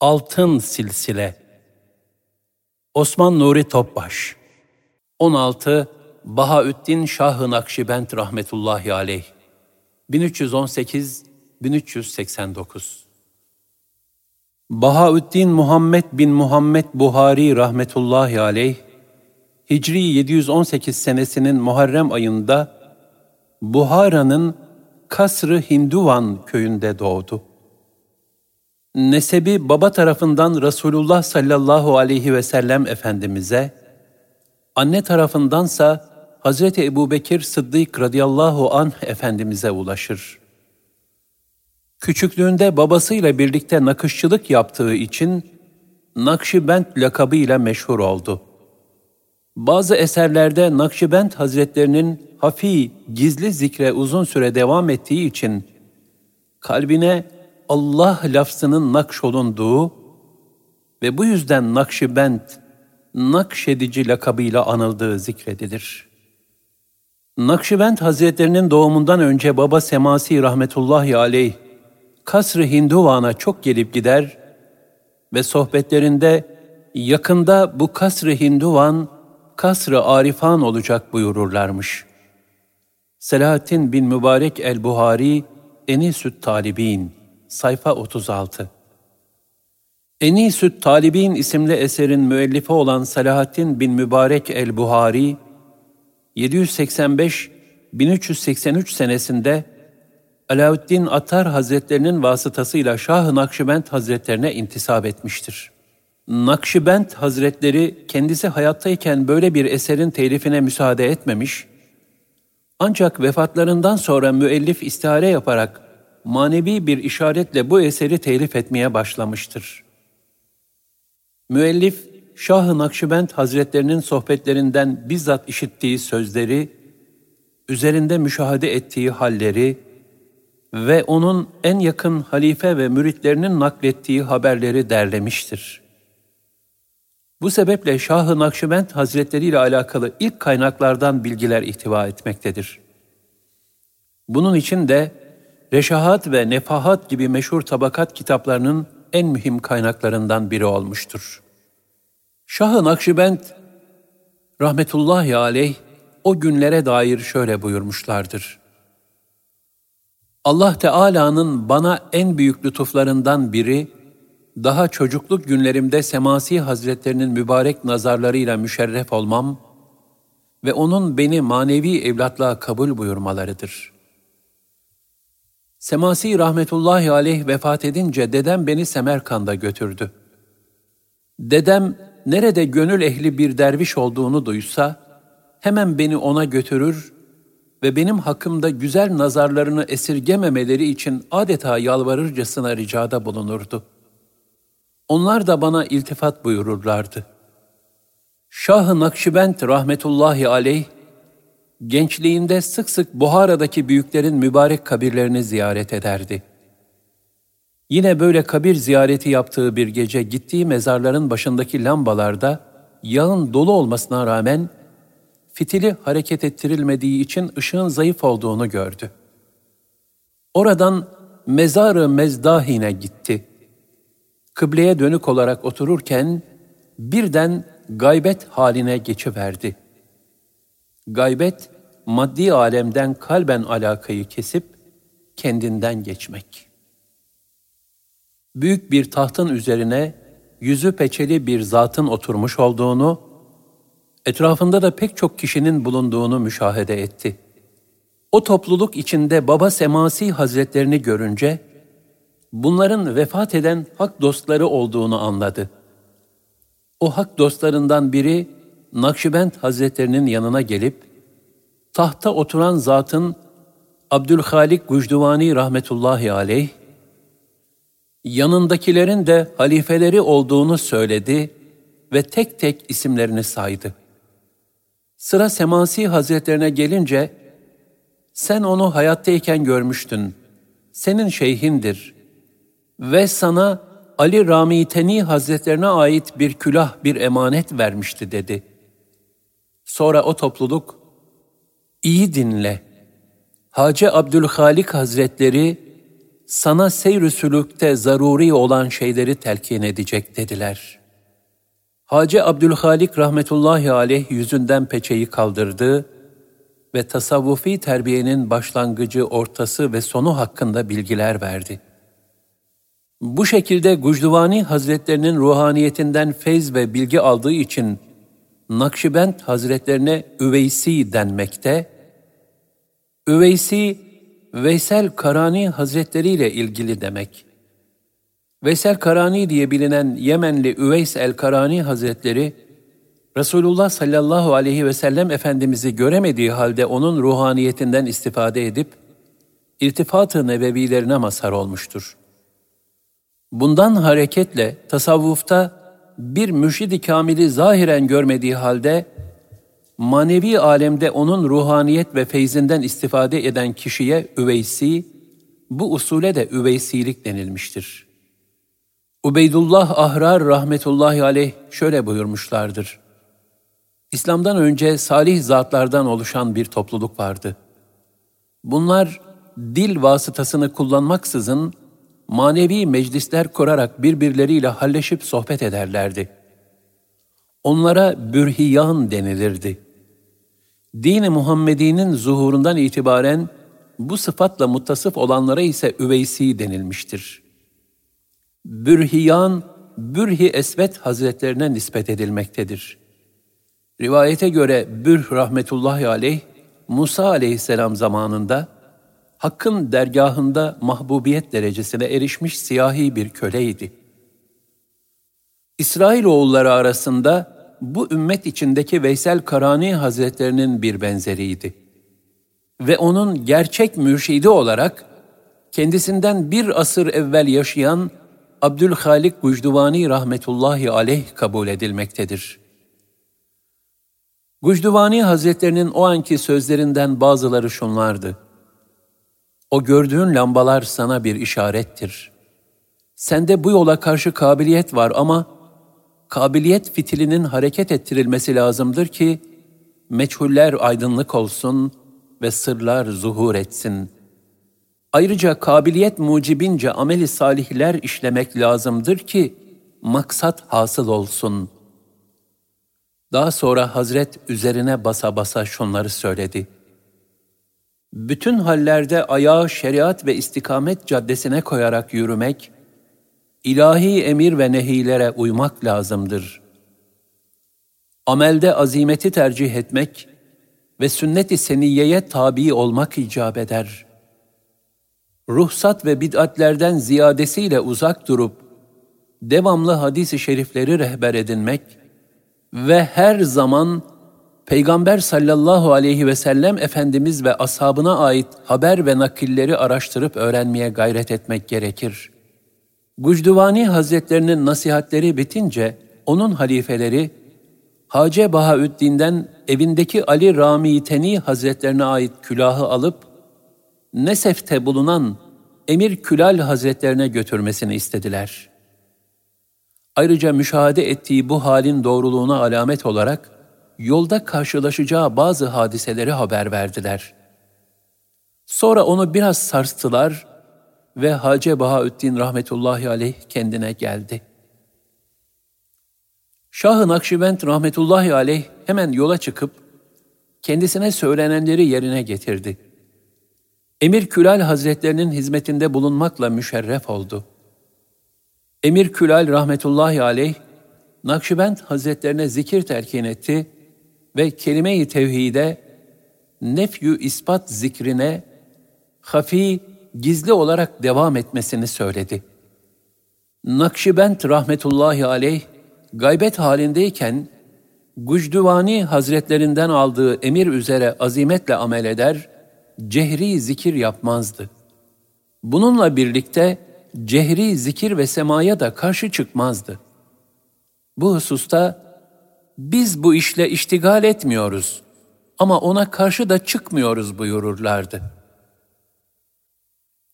Altın Silsile. Osman Nuri Topbaş. 16 Bahaüddin Şah-ı Nakşibend rahmetullahi aleyh. 1318 1389 Bahaüddin Muhammed bin Muhammed Buhari rahmetullahi aleyh Hicri 718 senesinin Muharrem ayında Buhara'nın Kasr-ı Hinduvan köyünde doğdu. Nesebi baba tarafından Resulullah sallallahu aleyhi ve sellem Efendimiz'e, anne tarafındansa Hazreti Ebubekir Sıddık radıyallahu anh Efendimiz'e ulaşır. Küçüklüğünde babasıyla birlikte nakışçılık yaptığı için Nakşibend lakabı ile meşhur oldu. Bazı eserlerde Nakşibend Hazretlerinin hafi, gizli zikre uzun süre devam ettiği için kalbine Allah lafzının nakşolunduğu ve bu yüzden Nakşibend, nakşedici lakabıyla anıldığı zikredilir. Nakşibend Hazretlerinin doğumundan önce baba Semasi rahmetullahi aleyh, Kasr-ı Hinduvan'a çok gelip gider ve sohbetlerinde yakında bu Kasr-ı Hinduvan, Kasr-ı Arifan olacak buyururlarmış. Selahattin bin Mübarek el-Buhari, Enisü't Talibin, sayfa 36 Enisü't Talibin isimli eserin müellifi olan Selahattin bin Mübarek el-Buhari, 785-1383 senesinde Alaaddin Attar Hazretlerinin vasıtasıyla Şah-ı Nakşibend Hazretlerine intisap etmiştir. Nakşibend Hazretleri kendisi hayattayken böyle bir eserin telifine müsaade etmemiş, ancak vefatlarından sonra müellif istihare yaparak manevi bir işaretle bu eseri telif etmeye başlamıştır. Müellif, Şah-ı Nakşibend Hazretlerinin sohbetlerinden bizzat işittiği sözleri, üzerinde müşahede ettii halleri ve onun en yakın halife ve müritlerinin naklettiği haberleri derlemiştir. Bu sebeple Şah-ı Nakşibend Hazretleri ile alakalı ilk kaynaklardan bilgiler ihtiva etmektedir. Bunun için de Reşahat ve Nefahat gibi meşhur tabakat kitaplarının en mühim kaynaklarından biri olmuştur. Şah-ı Nakşibend rahmetullahi aleyh o günlere dair şöyle buyurmuşlardır. Allah Teala'nın bana en büyük lütuflarından biri, daha çocukluk günlerimde Semasi Hazretlerinin mübarek nazarlarıyla müşerref olmam ve onun beni manevi evlatlığa kabul buyurmalarıdır. Semasi rahmetullahi aleyh vefat edince dedem beni Semerkand'a götürdü. Dedem nerede gönül ehli bir derviş olduğunu duysa, hemen beni ona götürür ve benim hakkımda güzel nazarlarını esirgememeleri için adeta yalvarırcasına ricada bulunurdu. Onlar da bana iltifat buyururlardı. Şah-ı Nakşibend rahmetullahi aleyh, gençliğinde sık sık Buhara'daki büyüklerin mübarek kabirlerini ziyaret ederdi. Yine böyle kabir ziyareti yaptığı bir gece gittiği mezarların başındaki lambalarda yağın dolu olmasına rağmen fitili hareket ettirilmediği için ışığın zayıf olduğunu gördü. Oradan mezarı mezdahine gitti. Kıbleye dönük olarak otururken birden gaybet haline geçiverdi. Gaybet, maddi alemden kalben alakayı kesip kendinden geçmek. Büyük bir tahtın üzerine yüzü peçeli bir zatın oturmuş olduğunu etrafında da pek çok kişinin bulunduğunu müşahede etti. O topluluk içinde Baba Semasi Hazretlerini görünce, bunların vefat eden hak dostları olduğunu anladı. O hak dostlarından biri, Nakşibend Hazretlerinin yanına gelip, tahta oturan zatın Abdülhalik Gucduvani rahmetullahi aleyh, yanındakilerin de halifeleri olduğunu söyledi ve tek tek isimlerini saydı. Sıra Semasi Hazretlerine gelince, sen onu hayattayken görmüştün, senin şeyhindir ve sana Ali Ramiteni Hazretlerine ait bir külah, bir emanet vermişti dedi. Sonra o topluluk, iyi dinle, Hacı Abdülhalik Hazretleri, sana seyr-i sülükte zaruri olan şeyleri telkin edecek dediler. Hacı Abdülhalik rahmetullahi aleyh yüzünden peçeyi kaldırdı ve tasavvufi terbiyenin başlangıcı, ortası ve sonu hakkında bilgiler verdi. Bu şekilde Gucduvani Hazretlerinin ruhaniyetinden feyz ve bilgi aldığı için Nakşibend Hazretlerine Üveysi denmekte, Üveysi, Veysel Karani Hazretleri ile ilgili demek. Veysel Karani diye bilinen Yemenli Üveys el-Karani Hazretleri, Resulullah sallallahu aleyhi ve sellem Efendimiz'i göremediği halde onun ruhaniyetinden istifade edip, irtifat-ı nebevilerine mazhar olmuştur. Bundan hareketle tasavvufta bir mürşid-i kamili zahiren görmediği halde, manevi alemde onun ruhaniyet ve feyzinden istifade eden kişiye üveysi, bu usule de üveysilik denilmiştir. Ubeydullah Ahrar rahmetullahi aleyh şöyle buyurmuşlardır. İslam'dan önce salih zatlardan oluşan bir topluluk vardı. Bunlar dil vasıtasını kullanmaksızın manevi meclisler kurarak birbirleriyle halleşip sohbet ederlerdi. Onlara bürhiyan denilirdi. Din-i Muhammedi'nin zuhurundan itibaren bu sıfatla muttasıf olanlara ise üveysi denilmiştir. Bürhiyan, Bürhi Esvet Hazretlerine nispet edilmektedir. Rivayete göre Bürh rahmetullahi aleyh, Musa aleyhisselam zamanında Hakk'ın dergahında mahbubiyet derecesine erişmiş siyahi bir köleydi. İsrailoğulları arasında bu ümmet içindeki Veysel Karani Hazretlerinin bir benzeriydi. Ve onun gerçek mürşidi olarak kendisinden bir asır evvel yaşayan Abdülhalik Gucduvani rahmetullahi aleyh kabul edilmektedir. Gucduvani Hazretlerinin o anki sözlerinden bazıları şunlardı. O gördüğün lambalar sana bir işarettir. Sende bu yola karşı kabiliyet var ama kabiliyet fitilinin hareket ettirilmesi lazımdır ki meçhuller aydınlık olsun ve sırlar zuhur etsin. Ayrıca kabiliyet mucibince ameli salihler işlemek lazımdır ki maksat hasıl olsun. Daha sonra Hazret üzerine basa basa şunları söyledi.'' Bütün hallerde ayağı şeriat ve istikamet caddesine koyarak yürümek, ilahi emir ve nehilere uymak lazımdır. Amelde azimeti tercih etmek ve sünnet-i seniyeye tabi olmak icap eder. Ruhsat ve bid'atlerden ziyadesiyle uzak durup, devamlı hadis-i şerifleri rehber edinmek ve her zaman Peygamber sallallahu aleyhi ve sellem Efendimiz ve ashabına ait haber ve nakilleri araştırıp öğrenmeye gayret etmek gerekir. Gucduvani Hazretlerinin nasihatleri bitince onun halifeleri Hace Bahaüddin'den evindeki Ali Rami Teni Hazretlerine ait külahı alıp Nesef'te bulunan Emir Külal Hazretlerine götürmesini istediler. Ayrıca müşahede ettiği bu halin doğruluğuna alamet olarak yolda karşılaşacağı bazı hadiseleri haber verdiler. Sonra onu biraz sarstılar ve Hacı Bahaüddin rahmetullahi aleyh kendine geldi. Şah-ı Nakşibend rahmetullahi aleyh hemen yola çıkıp kendisine söylenenleri yerine getirdi. Emir Külal Hazretlerinin hizmetinde bulunmakla müşerref oldu. Emir Külal rahmetullahi aleyh Nakşibend Hazretlerine zikir telkin etti ve kelime-i tevhide, nefyü ispat zikrine, hafi, gizli olarak devam etmesini söyledi. Nakşibend rahmetullahi aleyh, gaybet halindeyken, Gucduvani hazretlerinden aldığı emir üzere azimetle amel eder, cehri zikir yapmazdı. Bununla birlikte cehri zikir ve semaya da karşı çıkmazdı. Bu hususta biz bu işle iştigal etmiyoruz ama ona karşı da çıkmıyoruz buyururlardı.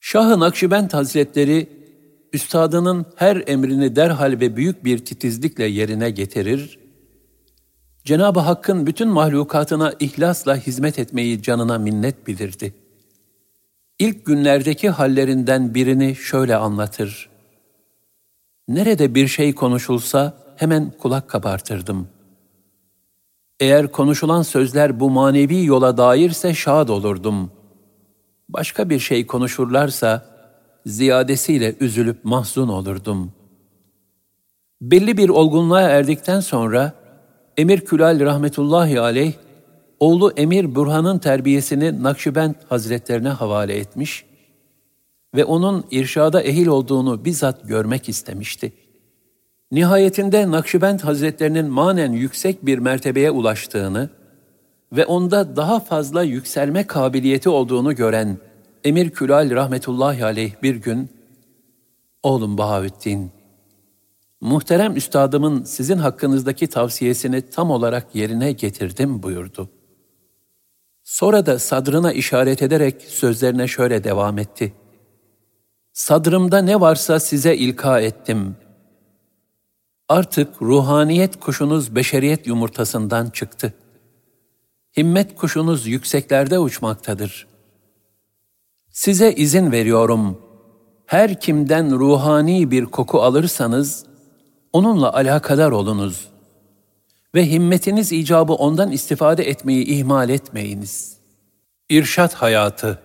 Şah-ı Nakşibend Hazretleri, üstadının her emrini derhal ve büyük bir titizlikle yerine getirir, Cenab-ı Hakk'ın bütün mahlukatına ihlasla hizmet etmeyi canına minnet bilirdi. İlk günlerdeki hallerinden birini şöyle anlatır. Nerede bir şey konuşulsa hemen kulak kabartırdım. Eğer konuşulan sözler bu manevi yola dairse şad olurdum. Başka bir şey konuşurlarsa ziyadesiyle üzülüp mahzun olurdum. Belli bir olgunluğa erdikten sonra Emir Külal rahmetullahi aleyh oğlu Emir Burhan'ın terbiyesini Nakşibend Hazretlerine havale etmiş ve onun irşada ehil olduğunu bizzat görmek istemişti. Nihayetinde Nakşibend Hazretlerinin manen yüksek bir mertebeye ulaştığını ve onda daha fazla yükselme kabiliyeti olduğunu gören Emir Külal rahmetullahi aleyh bir gün, Oğlum Bahaüddin, muhterem üstadımın sizin hakkınızdaki tavsiyesini tam olarak yerine getirdim buyurdu. Sonra da sadrına işaret ederek sözlerine şöyle devam etti. Sadrımda ne varsa size ilka ettim. Artık ruhaniyet kuşunuz beşeriyet yumurtasından çıktı. Himmet kuşunuz yükseklerde uçmaktadır. Size izin veriyorum. Her kimden ruhani bir koku alırsanız, onunla alakadar olunuz.'' ve himmetiniz icabı ondan istifade etmeyi ihmal etmeyiniz. İrşat Hayatı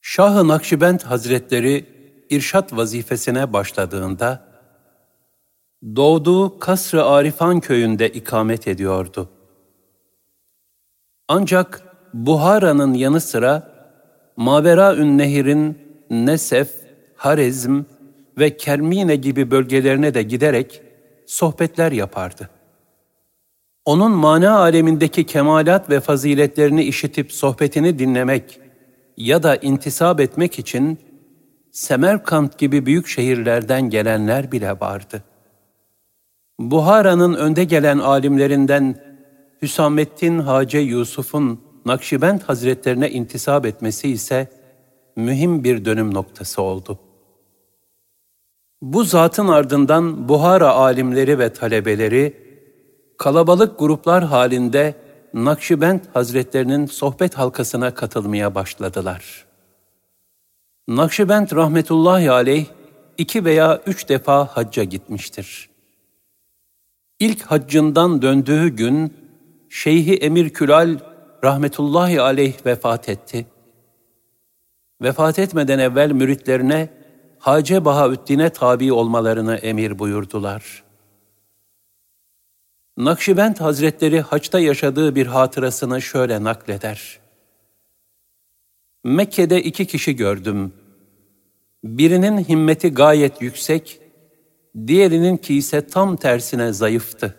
Şah-ı Nakşibend Hazretleri irşat vazifesine başladığında, doğduğu Kasr-ı Arifan köyünde ikamet ediyordu. Ancak Buhara'nın yanı sıra Mavera-ün Nehir'in Nesef, Harezm ve Kermine gibi bölgelerine de giderek sohbetler yapardı. Onun mana alemindeki kemalat ve faziletlerini işitip sohbetini dinlemek ya da intisap etmek için Semerkant gibi büyük şehirlerden gelenler bile vardı. Buhara'nın önde gelen alimlerinden Hüsamettin Hace Yusuf'un Nakşibend Hazretlerine intisap etmesi ise mühim bir dönüm noktası oldu.'' Bu zatın ardından Buhara alimleri ve talebeleri kalabalık gruplar halinde Nakşibend Hazretlerinin sohbet halkasına katılmaya başladılar. Nakşibend rahmetullahi aleyh iki veya üç defa hacca gitmiştir. İlk haccından döndüğü gün Şeyhi Emir Külal rahmetullahi aleyh vefat etti. Vefat etmeden evvel müritlerine Hace Bahaüddin'e tabi olmalarını emir buyurdular. Nakşibend Hazretleri haçta yaşadığı bir hatırasını şöyle nakleder. Mekke'de iki kişi gördüm. Birinin himmeti gayet yüksek, diğerinin ki ise tam tersine zayıftı.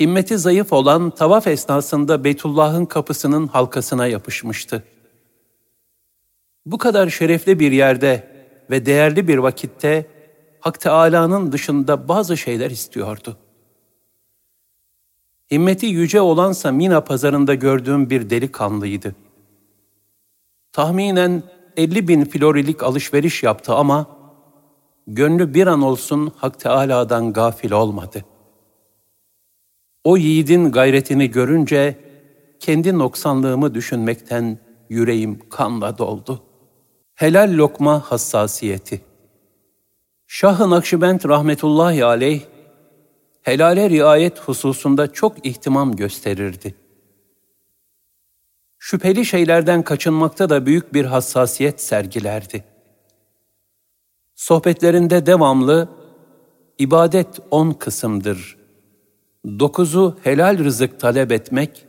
Himmeti zayıf olan tavaf esnasında Beytullah'ın kapısının halkasına yapışmıştı. Bu kadar şerefli bir yerde ve değerli bir vakitte Hak Teâlâ'nın dışında bazı şeyler istiyordu. Himmeti yüce olansa Mina pazarında gördüğüm bir delikanlıydı. Tahminen 50 bin florilik alışveriş yaptı ama gönlü bir an olsun Hak Teâlâ'dan gafil olmadı. O yiğidin gayretini görünce kendi noksanlığımı düşünmekten yüreğim kanla doldu. Helal lokma hassasiyeti. Şah-ı Nakşibend rahmetullahi aleyh, helale riayet hususunda çok ihtimam gösterirdi. Şüpheli şeylerden kaçınmakta da büyük bir hassasiyet sergilerdi. Sohbetlerinde devamlı, ibadet on kısımdır. Dokuzu helal rızık talep etmek,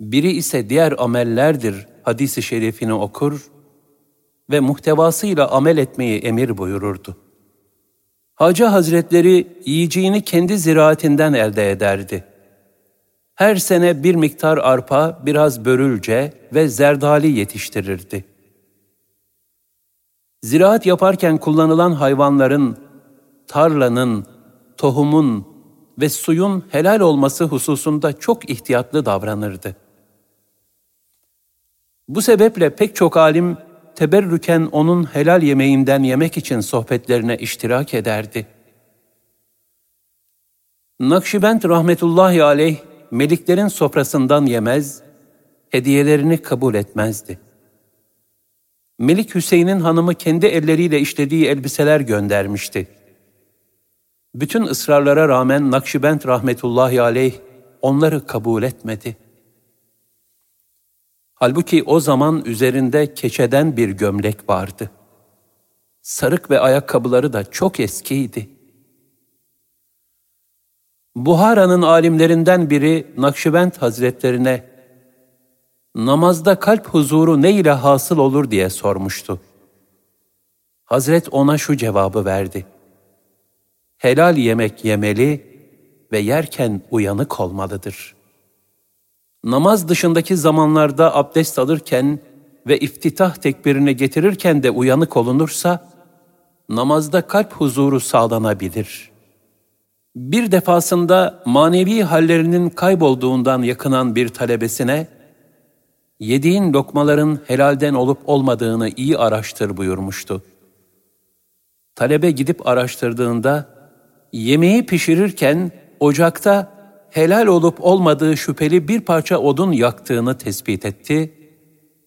biri ise diğer amellerdir hadisi şerifini okur, ve muhtevasıyla amel etmeyi emir buyururdu. Hacı Hazretleri yiyeceğini kendi ziraatinden elde ederdi. Her sene bir miktar arpa, biraz börülce ve zerdali yetiştirirdi. Ziraat yaparken kullanılan hayvanların, tarlanın, tohumun ve suyun helal olması hususunda çok ihtiyatlı davranırdı. Bu sebeple pek çok alim teberrüken onun helal yemeğinden yemek için sohbetlerine iştirak ederdi. Nakşibend rahmetullahi aleyh meliklerin sofrasından yemez, hediyelerini kabul etmezdi. Melik Hüseyin'in hanımı kendi elleriyle işlediği elbiseler göndermişti. Bütün ısrarlara rağmen Nakşibend rahmetullahi aleyh onları kabul etmedi. Halbuki o zaman üzerinde keçeden bir gömlek vardı. Sarık ve ayakkabıları da çok eskiydi. Buhara'nın alimlerinden biri Nakşibend Hazretlerine namazda kalp huzuru ne ile hasıl olur diye sormuştu. Hazret ona şu cevabı verdi. Helal yemek yemeli ve yerken uyanık olmalıdır. Namaz dışındaki zamanlarda abdest alırken ve iftitah tekbirini getirirken de uyanık olunursa, namazda kalp huzuru sağlanabilir. Bir defasında manevi hallerinin kaybolduğundan yakınan bir talebesine, yediğin lokmaların helalden olup olmadığını iyi araştır buyurmuştu. Talebe gidip araştırdığında, yemeği pişirirken ocakta helal olup olmadığı şüpheli bir parça odun yaktığını tespit etti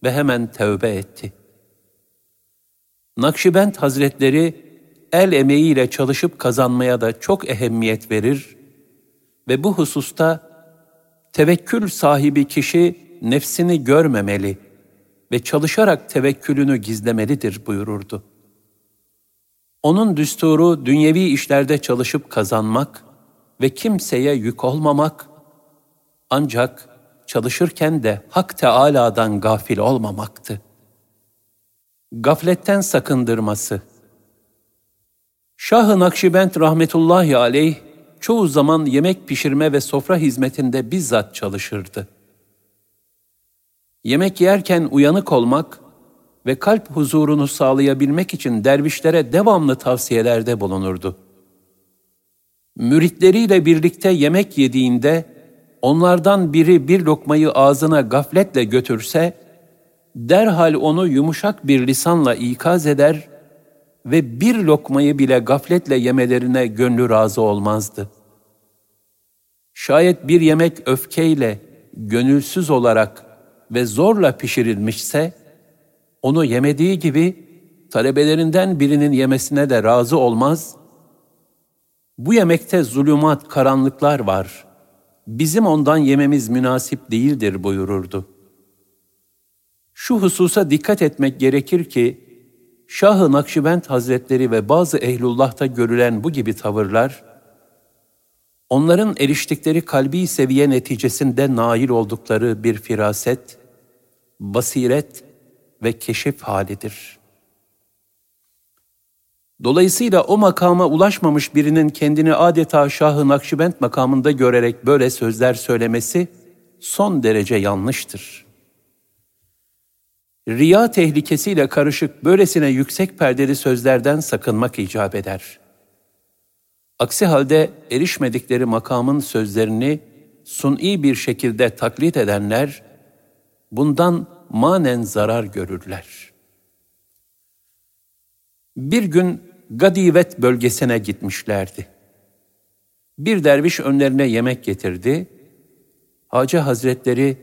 ve hemen tövbe etti. Nakşibend Hazretleri el emeğiyle çalışıp kazanmaya da çok ehemmiyet verir ve bu hususta tevekkül sahibi kişi nefsini görmemeli ve çalışarak tevekkülünü gizlemelidir buyururdu. Onun düsturu dünyevi işlerde çalışıp kazanmak ve kimseye yük olmamak, ancak çalışırken de Hak Teâlâ'dan gafil olmamaktı. Gafletten sakındırması Şah-ı Nakşibend rahmetullahi aleyh çoğu zaman yemek pişirme ve sofra hizmetinde bizzat çalışırdı. Yemek yerken uyanık olmak ve kalp huzurunu sağlayabilmek için dervişlere devamlı tavsiyelerde bulunurdu. Müritleriyle birlikte yemek yediğinde onlardan biri bir lokmayı ağzına gafletle götürse, derhal onu yumuşak bir lisanla ikaz eder ve bir lokmayı bile gafletle yemelerine gönlü razı olmazdı. Şayet bir yemek öfkeyle, gönülsüz olarak ve zorla pişirilmişse, onu yemediği gibi talebelerinden birinin yemesine de razı olmaz, bu yemekte zulümat, karanlıklar var, bizim ondan yememiz münasip değildir buyururdu. Şu hususa dikkat etmek gerekir ki, Şah-ı Nakşibend Hazretleri ve bazı ehlullah'ta görülen bu gibi tavırlar, onların eriştikleri kalbi seviye neticesinde nail oldukları bir firaset, basiret ve keşif halidir. Dolayısıyla o makama ulaşmamış birinin kendini adeta Şah-ı Nakşibend makamında görerek böyle sözler söylemesi son derece yanlıştır.'' riya tehlikesiyle karışık böylesine yüksek perdeli sözlerden sakınmak icap eder. Aksi halde erişmedikleri makamın sözlerini suni bir şekilde taklit edenler bundan manen zarar görürler. Bir gün Gadivet bölgesine gitmişlerdi. Bir derviş önlerine yemek getirdi. Hacı Hazretleri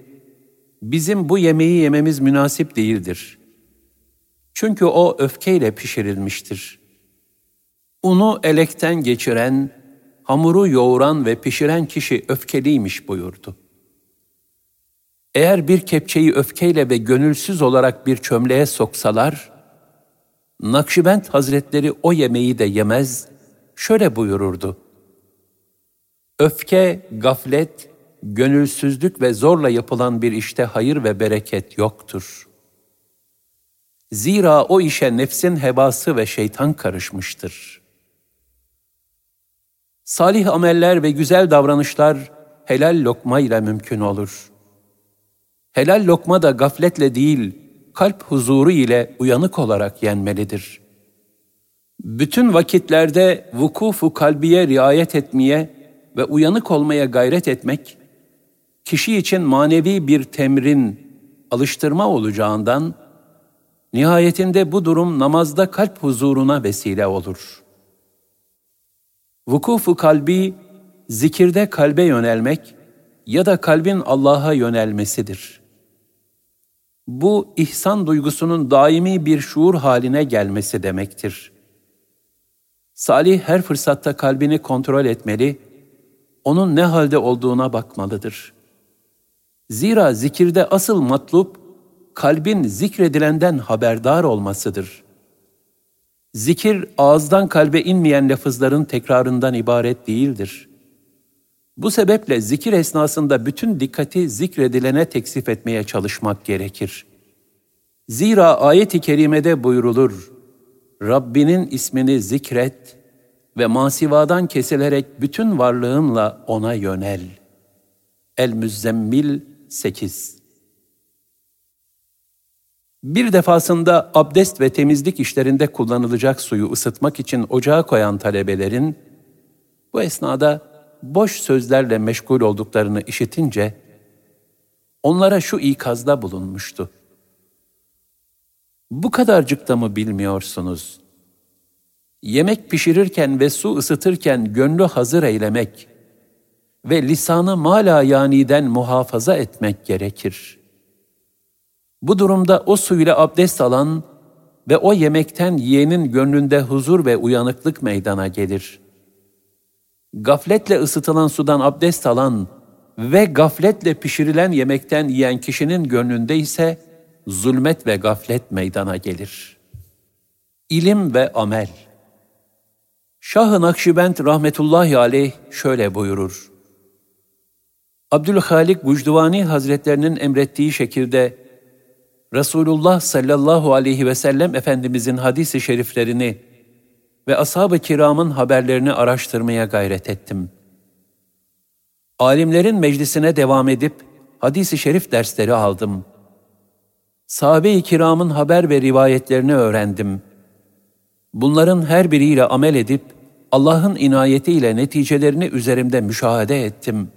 bizim bu yemeği yememiz münasip değildir. Çünkü o öfkeyle pişirilmiştir. Unu elekten geçiren, hamuru yoğuran ve pişiren kişi öfkeliymiş buyurdu. Eğer bir kepçeyi öfkeyle ve gönülsüz olarak bir çömleğe soksalar, Nakşibend Hazretleri o yemeği de yemez, şöyle buyururdu. Öfke, gaflet, gönülsüzlük ve zorla yapılan bir işte hayır ve bereket yoktur. Zira o işe nefsin hebası ve şeytan karışmıştır. Salih ameller ve güzel davranışlar helal lokma ile mümkün olur. Helal lokma da gafletle değil, kalp huzuru ile uyanık olarak yenmelidir. Bütün vakitlerde vukufu kalbiye riayet etmeye ve uyanık olmaya gayret etmek, kişi için manevi bir temrin, alıştırma olacağından, nihayetinde bu durum namazda kalp huzuruna vesile olur. Vukufu kalbi, zikirde kalbe yönelmek ya da kalbin Allah'a yönelmesidir. Bu ihsan duygusunun daimi bir şuur haline gelmesi demektir. Salih her fırsatta kalbini kontrol etmeli, onun ne halde olduğuna bakmalıdır. Zira zikirde asıl matlup, kalbin zikredilenden haberdar olmasıdır. Zikir, ağızdan kalbe inmeyen lafızların tekrarından ibaret değildir. Bu sebeple zikir esnasında bütün dikkati zikredilene teksif etmeye çalışmak gerekir. Zira ayet-i kerimede buyurulur, Rabbinin ismini zikret ve masivadan kesilerek bütün varlığınla ona yönel. El-Müzzemmil 8 Bir defasında abdest ve temizlik işlerinde kullanılacak suyu ısıtmak için ocağa koyan talebelerin, bu esnada boş sözlerle meşgul olduklarını işitince, onlara şu ikazda bulunmuştu. Bu kadarcık da mı bilmiyorsunuz? Yemek pişirirken ve su ısıtırken gönlü hazır eylemek ve lisanı mala yaniden muhafaza etmek gerekir. Bu durumda o suyla abdest alan ve o yemekten yiyenin gönlünde huzur ve uyanıklık meydana gelir. Gafletle ısıtılan sudan abdest alan ve gafletle pişirilen yemekten yiyen kişinin gönlünde ise zulmet ve gaflet meydana gelir. İlim ve amel Şah-ı Nakşibend rahmetullahi aleyh şöyle buyurur. Abdülhalik Bucduvani Hazretlerinin emrettiği şekilde Resulullah sallallahu aleyhi ve sellem Efendimizin hadisi şeriflerini ve ashab-ı kiramın haberlerini araştırmaya gayret ettim. Alimlerin meclisine devam edip hadisi şerif dersleri aldım. Sahabe-i kiramın haber ve rivayetlerini öğrendim. Bunların her biriyle amel edip Allah'ın inayetiyle neticelerini üzerimde müşahede ettim.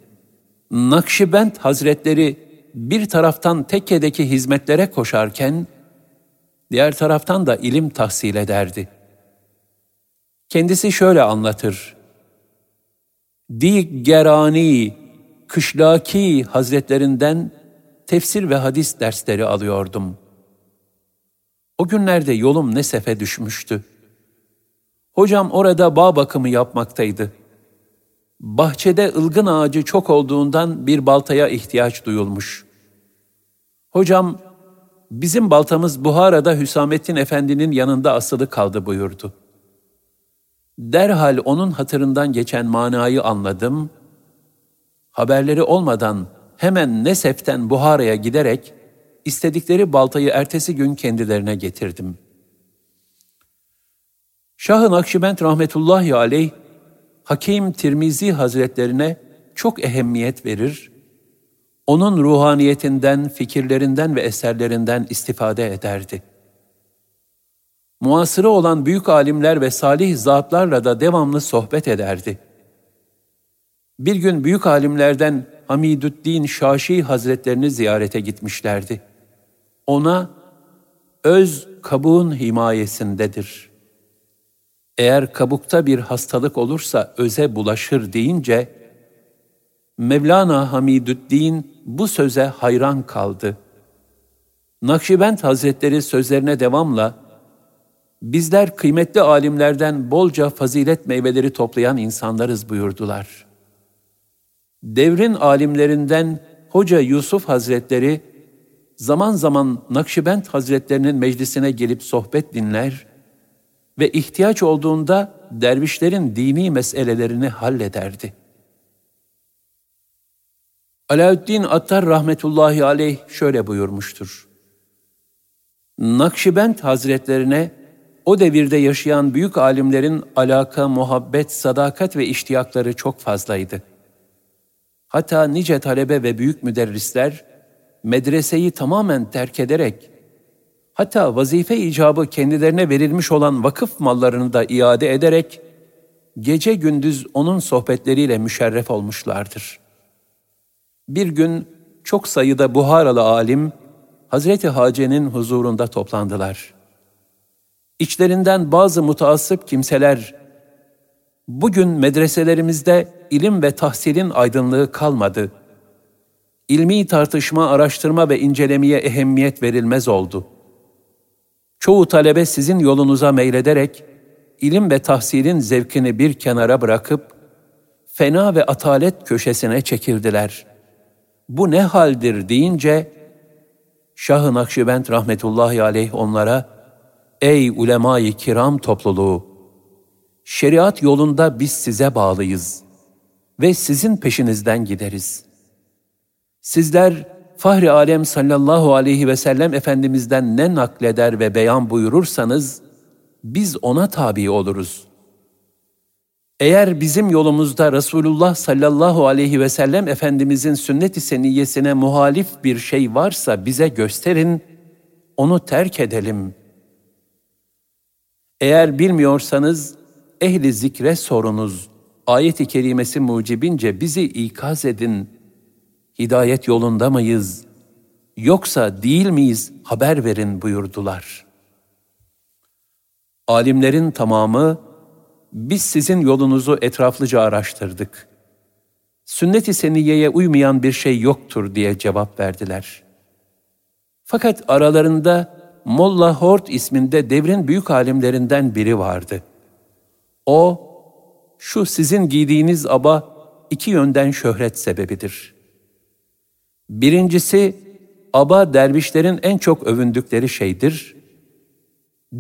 Nakşibend Hazretleri bir taraftan tekkedeki hizmetlere koşarken, diğer taraftan da ilim tahsil ederdi. Kendisi şöyle anlatır. Dik Gerani, Kışlaki Hazretlerinden tefsir ve hadis dersleri alıyordum. O günlerde yolum ne düşmüştü. Hocam orada bağ bakımı yapmaktaydı. Bahçede ılgın ağacı çok olduğundan bir baltaya ihtiyaç duyulmuş. Hocam, bizim baltamız Buhara'da Hüsamettin Efendi'nin yanında asılı kaldı buyurdu. Derhal onun hatırından geçen manayı anladım. Haberleri olmadan hemen Nesef'ten Buhara'ya giderek istedikleri baltayı ertesi gün kendilerine getirdim.'' Şah-ı Nakşibend rahmetullahi aleyh, Hakim Tirmizi Hazretlerine çok ehemmiyet verir, onun ruhaniyetinden, fikirlerinden ve eserlerinden istifade ederdi. Muasırı olan büyük alimler ve salih zatlarla da devamlı sohbet ederdi. Bir gün büyük alimlerden Hamidüddin Şaşi Hazretlerini ziyarete gitmişlerdi. Ona, öz kabuğun himayesindedir.'' eğer kabukta bir hastalık olursa öze bulaşır deyince, Mevlana Hamidüddin bu söze hayran kaldı. Nakşibend Hazretleri sözlerine devamla, bizler kıymetli alimlerden bolca fazilet meyveleri toplayan insanlarız buyurdular. Devrin alimlerinden Hoca Yusuf Hazretleri, zaman zaman Nakşibend Hazretlerinin meclisine gelip sohbet dinler, ve ihtiyaç olduğunda dervişlerin dini meselelerini hallederdi. Alaaddin Attar rahmetullahi aleyh şöyle buyurmuştur. Nakşibend Hazretlerine o devirde yaşayan büyük alimlerin alaka, muhabbet, sadakat ve iştiyakları çok fazlaydı. Hatta nice talebe ve büyük müderrisler medreseyi tamamen terk ederek hatta vazife icabı kendilerine verilmiş olan vakıf mallarını da iade ederek gece gündüz onun sohbetleriyle müşerref olmuşlardır. Bir gün çok sayıda Buharalı alim Hazreti Hace'nin huzurunda toplandılar. İçlerinden bazı mutaassıp kimseler bugün medreselerimizde ilim ve tahsilin aydınlığı kalmadı. ilmi tartışma, araştırma ve incelemeye ehemmiyet verilmez oldu. Çoğu talebe sizin yolunuza meylederek, ilim ve tahsilin zevkini bir kenara bırakıp, fena ve atalet köşesine çekildiler. Bu ne haldir deyince, Şah-ı Nakşibend rahmetullahi aleyh onlara, Ey ulemayı kiram topluluğu! Şeriat yolunda biz size bağlıyız ve sizin peşinizden gideriz. Sizler Fahri Alem sallallahu aleyhi ve sellem Efendimiz'den ne nakleder ve beyan buyurursanız, biz ona tabi oluruz. Eğer bizim yolumuzda Resulullah sallallahu aleyhi ve sellem Efendimizin sünnet-i seniyyesine muhalif bir şey varsa bize gösterin, onu terk edelim. Eğer bilmiyorsanız, ehli zikre sorunuz. Ayet-i kerimesi mucibince bizi ikaz edin. Hidayet yolunda mıyız? Yoksa değil miyiz? Haber verin buyurdular. Alimlerin tamamı, biz sizin yolunuzu etraflıca araştırdık. Sünnet-i seniyeye uymayan bir şey yoktur diye cevap verdiler. Fakat aralarında Molla Hort isminde devrin büyük alimlerinden biri vardı. O, şu sizin giydiğiniz aba iki yönden şöhret sebebidir. Birincisi, aba dervişlerin en çok övündükleri şeydir.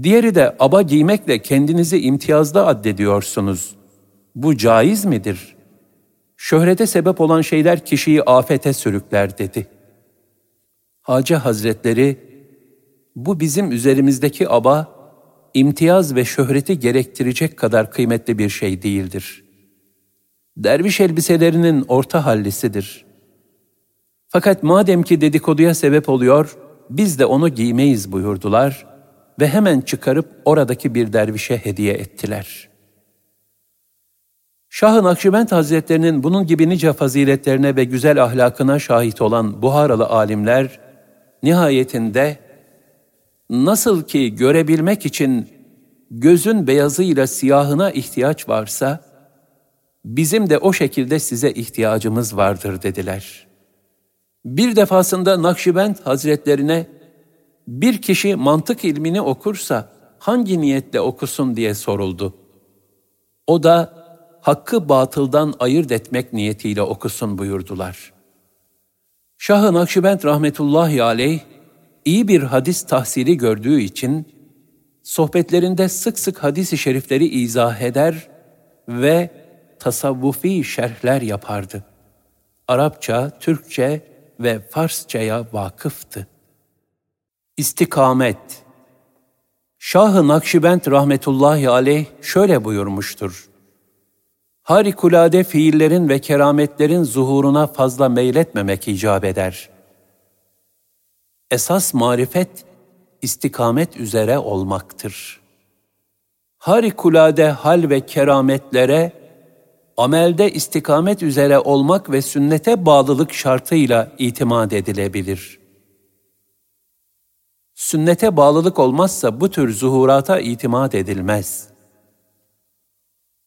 Diğeri de aba giymekle kendinizi imtiyazda addediyorsunuz. Bu caiz midir? Şöhrete sebep olan şeyler kişiyi afete sürükler dedi. Hacı Hazretleri, bu bizim üzerimizdeki aba, imtiyaz ve şöhreti gerektirecek kadar kıymetli bir şey değildir. Derviş elbiselerinin orta hallisidir. Fakat madem ki dedikoduya sebep oluyor, biz de onu giymeyiz buyurdular ve hemen çıkarıp oradaki bir dervişe hediye ettiler. Şah-ı Hazretlerinin bunun gibi nice faziletlerine ve güzel ahlakına şahit olan Buharalı alimler, nihayetinde Nasıl ki görebilmek için gözün beyazıyla siyahına ihtiyaç varsa, bizim de o şekilde size ihtiyacımız vardır dediler. Bir defasında Nakşibend Hazretlerine, bir kişi mantık ilmini okursa hangi niyetle okusun diye soruldu. O da hakkı batıldan ayırt etmek niyetiyle okusun buyurdular. Şah-ı Nakşibend rahmetullahi aleyh, iyi bir hadis tahsili gördüğü için sohbetlerinde sık sık hadis-i şerifleri izah eder ve tasavvufi şerhler yapardı. Arapça, Türkçe ve Farsçaya vakıftı. İstikamet Şah-ı Nakşibend rahmetullahi aleyh şöyle buyurmuştur. Harikulade fiillerin ve kerametlerin zuhuruna fazla meyletmemek icap eder.'' Esas marifet istikamet üzere olmaktır. Harikulade hal ve kerametlere amelde istikamet üzere olmak ve sünnete bağlılık şartıyla itimat edilebilir. Sünnete bağlılık olmazsa bu tür zuhurata itimat edilmez.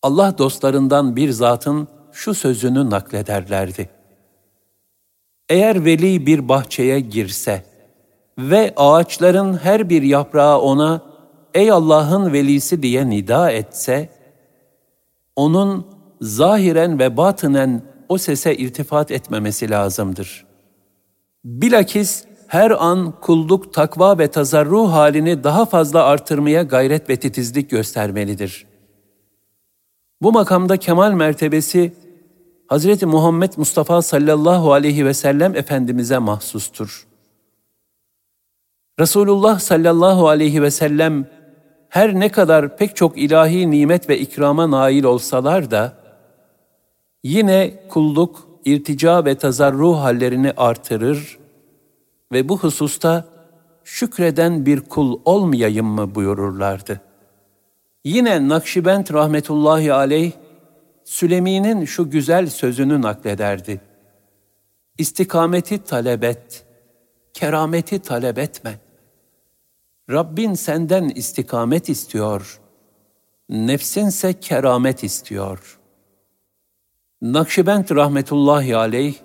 Allah dostlarından bir zatın şu sözünü naklederlerdi. Eğer veli bir bahçeye girse, ve ağaçların her bir yaprağı ona ''Ey Allah'ın velisi'' diye nida etse, onun zahiren ve batınen o sese irtifat etmemesi lazımdır. Bilakis her an kulluk, takva ve tazarru halini daha fazla artırmaya gayret ve titizlik göstermelidir. Bu makamda kemal mertebesi Hz. Muhammed Mustafa sallallahu aleyhi ve sellem Efendimiz'e mahsustur.'' Resulullah sallallahu aleyhi ve sellem her ne kadar pek çok ilahi nimet ve ikrama nail olsalar da yine kulluk, irtica ve tazarruh hallerini artırır ve bu hususta şükreden bir kul olmayayım mı buyururlardı. Yine Nakşibend rahmetullahi aleyh Sülemi'nin şu güzel sözünü naklederdi. İstikameti talep et, kerameti talep etme. Rabbin senden istikamet istiyor, nefsinse keramet istiyor. Nakşibend rahmetullahi aleyh,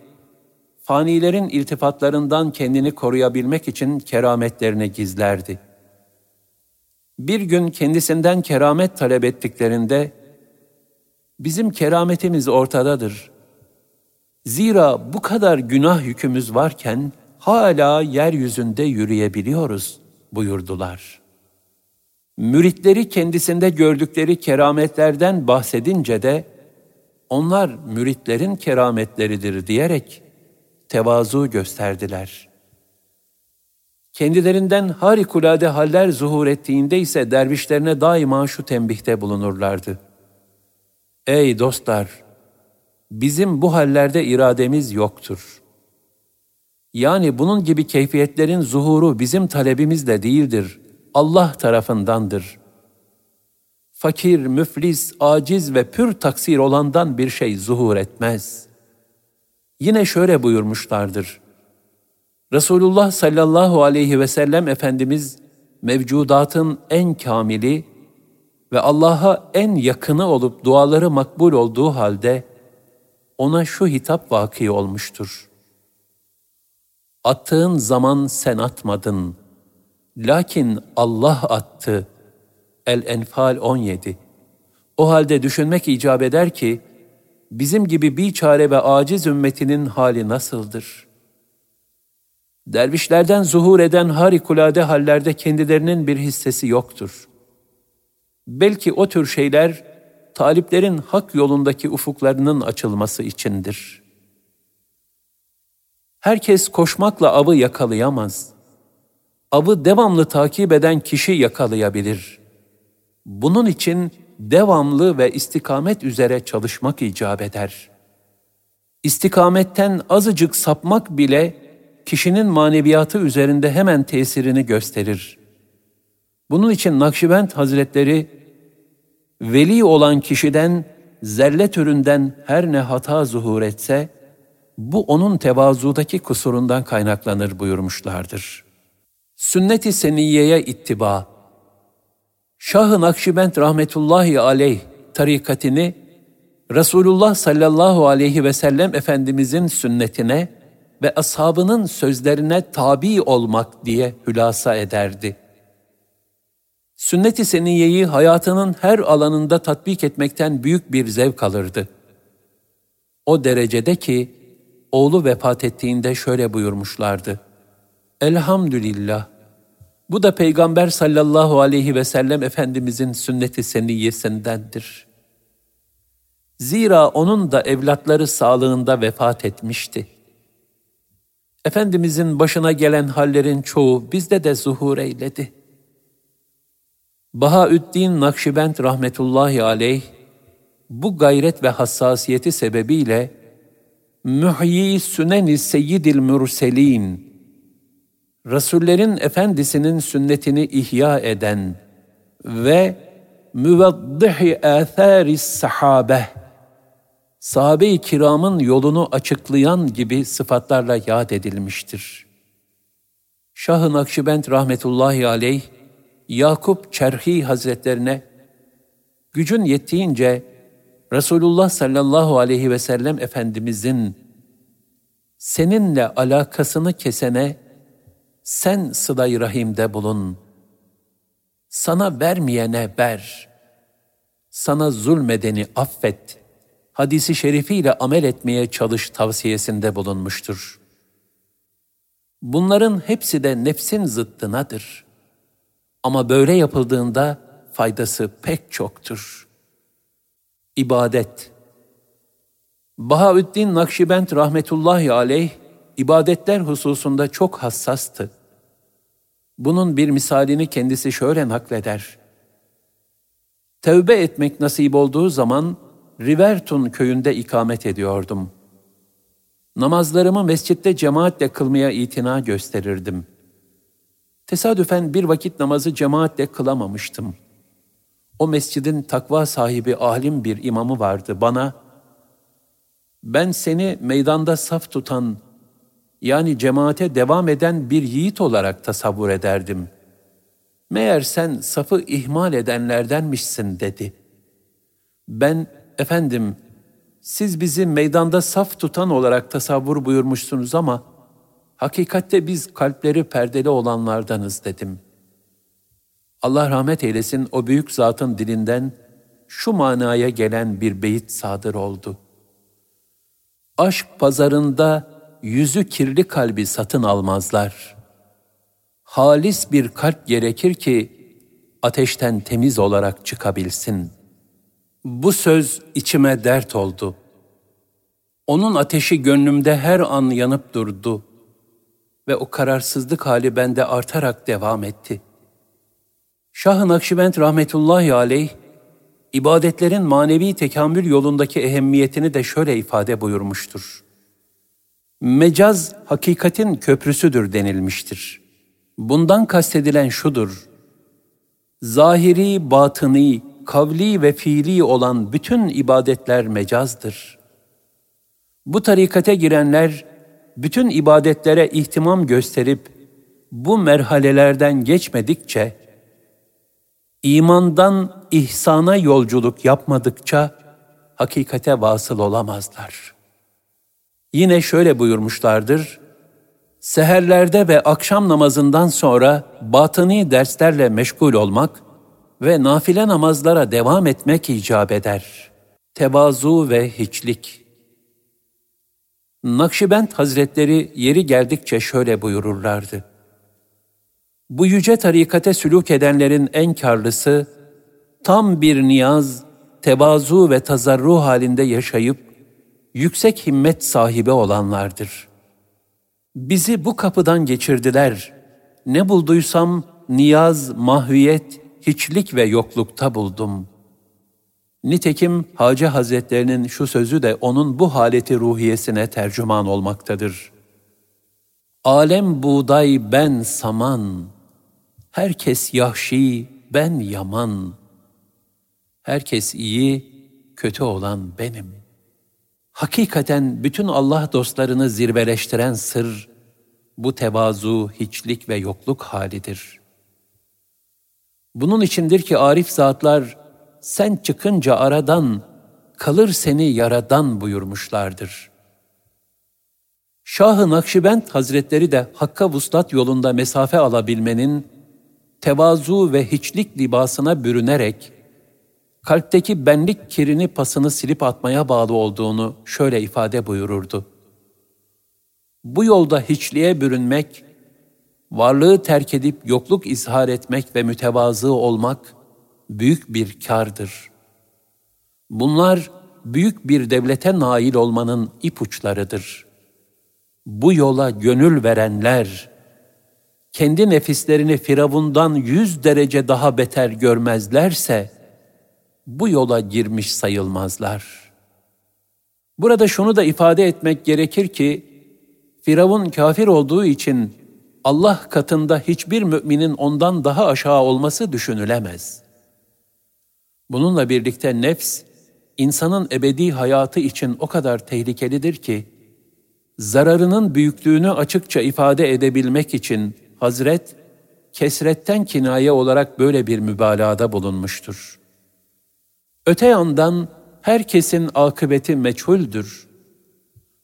fanilerin iltifatlarından kendini koruyabilmek için kerametlerini gizlerdi. Bir gün kendisinden keramet talep ettiklerinde, bizim kerametimiz ortadadır. Zira bu kadar günah yükümüz varken hala yeryüzünde yürüyebiliyoruz buyurdular. Müritleri kendisinde gördükleri kerametlerden bahsedince de onlar müritlerin kerametleridir diyerek tevazu gösterdiler. Kendilerinden harikulade haller zuhur ettiğinde ise dervişlerine daima şu tembihte bulunurlardı. Ey dostlar! Bizim bu hallerde irademiz yoktur. Yani bunun gibi keyfiyetlerin zuhuru bizim talebimizle değildir, Allah tarafındandır. Fakir, müflis, aciz ve pür taksir olandan bir şey zuhur etmez. Yine şöyle buyurmuşlardır. Resulullah sallallahu aleyhi ve sellem Efendimiz mevcudatın en kamili ve Allah'a en yakını olup duaları makbul olduğu halde ona şu hitap vaki olmuştur. Attığın zaman sen atmadın. Lakin Allah attı. El-Enfal 17 O halde düşünmek icap eder ki, bizim gibi bir çare ve aciz ümmetinin hali nasıldır? Dervişlerden zuhur eden harikulade hallerde kendilerinin bir hissesi yoktur. Belki o tür şeyler, taliplerin hak yolundaki ufuklarının açılması içindir. Herkes koşmakla avı yakalayamaz. Avı devamlı takip eden kişi yakalayabilir. Bunun için devamlı ve istikamet üzere çalışmak icap eder. İstikametten azıcık sapmak bile kişinin maneviyatı üzerinde hemen tesirini gösterir. Bunun için Nakşibend Hazretleri, veli olan kişiden zerre türünden her ne hata zuhur etse, bu onun tevazudaki kusurundan kaynaklanır buyurmuşlardır. Sünnet-i Seniyye'ye ittiba, Şah-ı Nakşibend rahmetullahi aleyh tarikatini Resulullah sallallahu aleyhi ve sellem Efendimizin sünnetine ve ashabının sözlerine tabi olmak diye hülasa ederdi. Sünnet-i seniyeyi hayatının her alanında tatbik etmekten büyük bir zevk alırdı. O derecede ki oğlu vefat ettiğinde şöyle buyurmuşlardı. Elhamdülillah, bu da Peygamber sallallahu aleyhi ve sellem Efendimizin sünnet-i seniyyesindendir. Zira onun da evlatları sağlığında vefat etmişti. Efendimizin başına gelen hallerin çoğu bizde de zuhur eyledi. Bahaüddin Nakşibend rahmetullahi aleyh, bu gayret ve hassasiyeti sebebiyle Mühyi Süneni Seyyidil Mürselin, Resullerin Efendisinin sünnetini ihya eden ve müveddihi âthâris sahabe, sahabe-i kiramın yolunu açıklayan gibi sıfatlarla yad edilmiştir. Şah-ı Nakşibend rahmetullahi aleyh, Yakup Çerhi Hazretlerine, gücün yettiğince Resulullah sallallahu aleyhi ve sellem Efendimizin seninle alakasını kesene sen sıla rahimde bulun. Sana vermeyene ver. Sana zulmedeni affet. Hadisi şerifiyle amel etmeye çalış tavsiyesinde bulunmuştur. Bunların hepsi de nefsin zıttınadır. Ama böyle yapıldığında faydası pek çoktur. İbadet Bahaüddin Nakşibend rahmetullahi aleyh ibadetler hususunda çok hassastı. Bunun bir misalini kendisi şöyle nakleder. Tevbe etmek nasip olduğu zaman Rivertun köyünde ikamet ediyordum. Namazlarımı mescitte cemaatle kılmaya itina gösterirdim. Tesadüfen bir vakit namazı cemaatle kılamamıştım. O mescidin takva sahibi alim bir imamı vardı bana, ben seni meydanda saf tutan yani cemaate devam eden bir yiğit olarak tasavvur ederdim. Meğer sen safı ihmal edenlerdenmişsin dedi. Ben, efendim, siz bizi meydanda saf tutan olarak tasavvur buyurmuşsunuz ama hakikatte biz kalpleri perdeli olanlardanız dedim. Allah rahmet eylesin o büyük zatın dilinden şu manaya gelen bir beyit sadır oldu. Aşk pazarında yüzü kirli kalbi satın almazlar. Halis bir kalp gerekir ki ateşten temiz olarak çıkabilsin. Bu söz içime dert oldu. Onun ateşi gönlümde her an yanıp durdu ve o kararsızlık hali bende artarak devam etti. Şah-ı Nakşibend rahmetullahi aleyh, ibadetlerin manevi tekamül yolundaki ehemmiyetini de şöyle ifade buyurmuştur. Mecaz hakikatin köprüsüdür denilmiştir. Bundan kastedilen şudur. Zahiri, batıni, kavli ve fiili olan bütün ibadetler mecazdır. Bu tarikate girenler bütün ibadetlere ihtimam gösterip bu merhalelerden geçmedikçe imandan ihsana yolculuk yapmadıkça hakikate vasıl olamazlar. Yine şöyle buyurmuşlardır, seherlerde ve akşam namazından sonra batıni derslerle meşgul olmak ve nafile namazlara devam etmek icap eder. Tevazu ve hiçlik. Nakşibend Hazretleri yeri geldikçe şöyle buyururlardı. Bu yüce tarikate sülük edenlerin en karlısı, tam bir niyaz, tevazu ve tazarru halinde yaşayıp, yüksek himmet sahibi olanlardır. Bizi bu kapıdan geçirdiler. Ne bulduysam niyaz, mahviyet, hiçlik ve yoklukta buldum. Nitekim Hacı Hazretlerinin şu sözü de onun bu haleti ruhiyesine tercüman olmaktadır. Alem buğday ben saman, herkes yahşi ben yaman. Herkes iyi, kötü olan benim. Hakikaten bütün Allah dostlarını zirveleştiren sır, bu tevazu, hiçlik ve yokluk halidir.'' Bunun içindir ki arif zatlar sen çıkınca aradan kalır seni yaradan buyurmuşlardır. Şah-ı Nakşibend Hazretleri de Hakka vuslat yolunda mesafe alabilmenin tevazu ve hiçlik libasına bürünerek kalpteki benlik kirini pasını silip atmaya bağlı olduğunu şöyle ifade buyururdu. Bu yolda hiçliğe bürünmek varlığı terk edip yokluk izhar etmek ve mütevazı olmak büyük bir kardır. Bunlar büyük bir devlete nail olmanın ipuçlarıdır. Bu yola gönül verenler, kendi nefislerini Firavundan yüz derece daha beter görmezlerse, bu yola girmiş sayılmazlar. Burada şunu da ifade etmek gerekir ki, Firavun kafir olduğu için Allah katında hiçbir müminin ondan daha aşağı olması düşünülemez. Bununla birlikte nefs, insanın ebedi hayatı için o kadar tehlikelidir ki, zararının büyüklüğünü açıkça ifade edebilmek için Hazret, kesretten kinaye olarak böyle bir mübalağada bulunmuştur. Öte yandan herkesin akıbeti meçhuldür.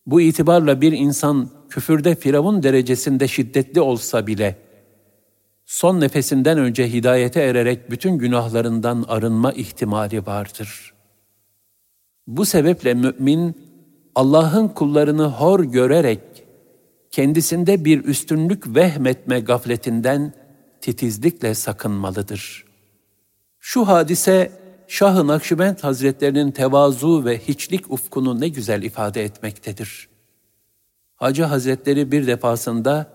Bu itibarla bir insan küfürde Firavun derecesinde şiddetli olsa bile, son nefesinden önce hidayete ererek bütün günahlarından arınma ihtimali vardır. Bu sebeple mümin, Allah'ın kullarını hor görerek, kendisinde bir üstünlük vehmetme gafletinden titizlikle sakınmalıdır. Şu hadise, Şah-ı Nakşibend Hazretlerinin tevazu ve hiçlik ufkunu ne güzel ifade etmektedir.'' Hacı Hazretleri bir defasında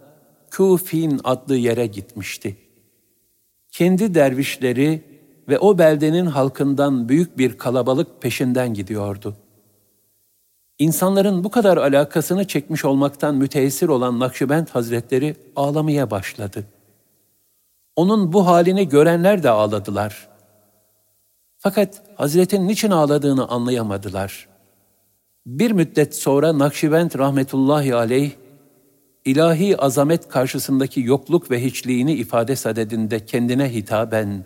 Kufin adlı yere gitmişti. Kendi dervişleri ve o beldenin halkından büyük bir kalabalık peşinden gidiyordu. İnsanların bu kadar alakasını çekmiş olmaktan müteessir olan Nakşibend Hazretleri ağlamaya başladı. Onun bu halini görenler de ağladılar. Fakat Hazretin niçin ağladığını anlayamadılar.'' Bir müddet sonra Nakşibend rahmetullahi aleyh, ilahi azamet karşısındaki yokluk ve hiçliğini ifade sadedinde kendine hitaben,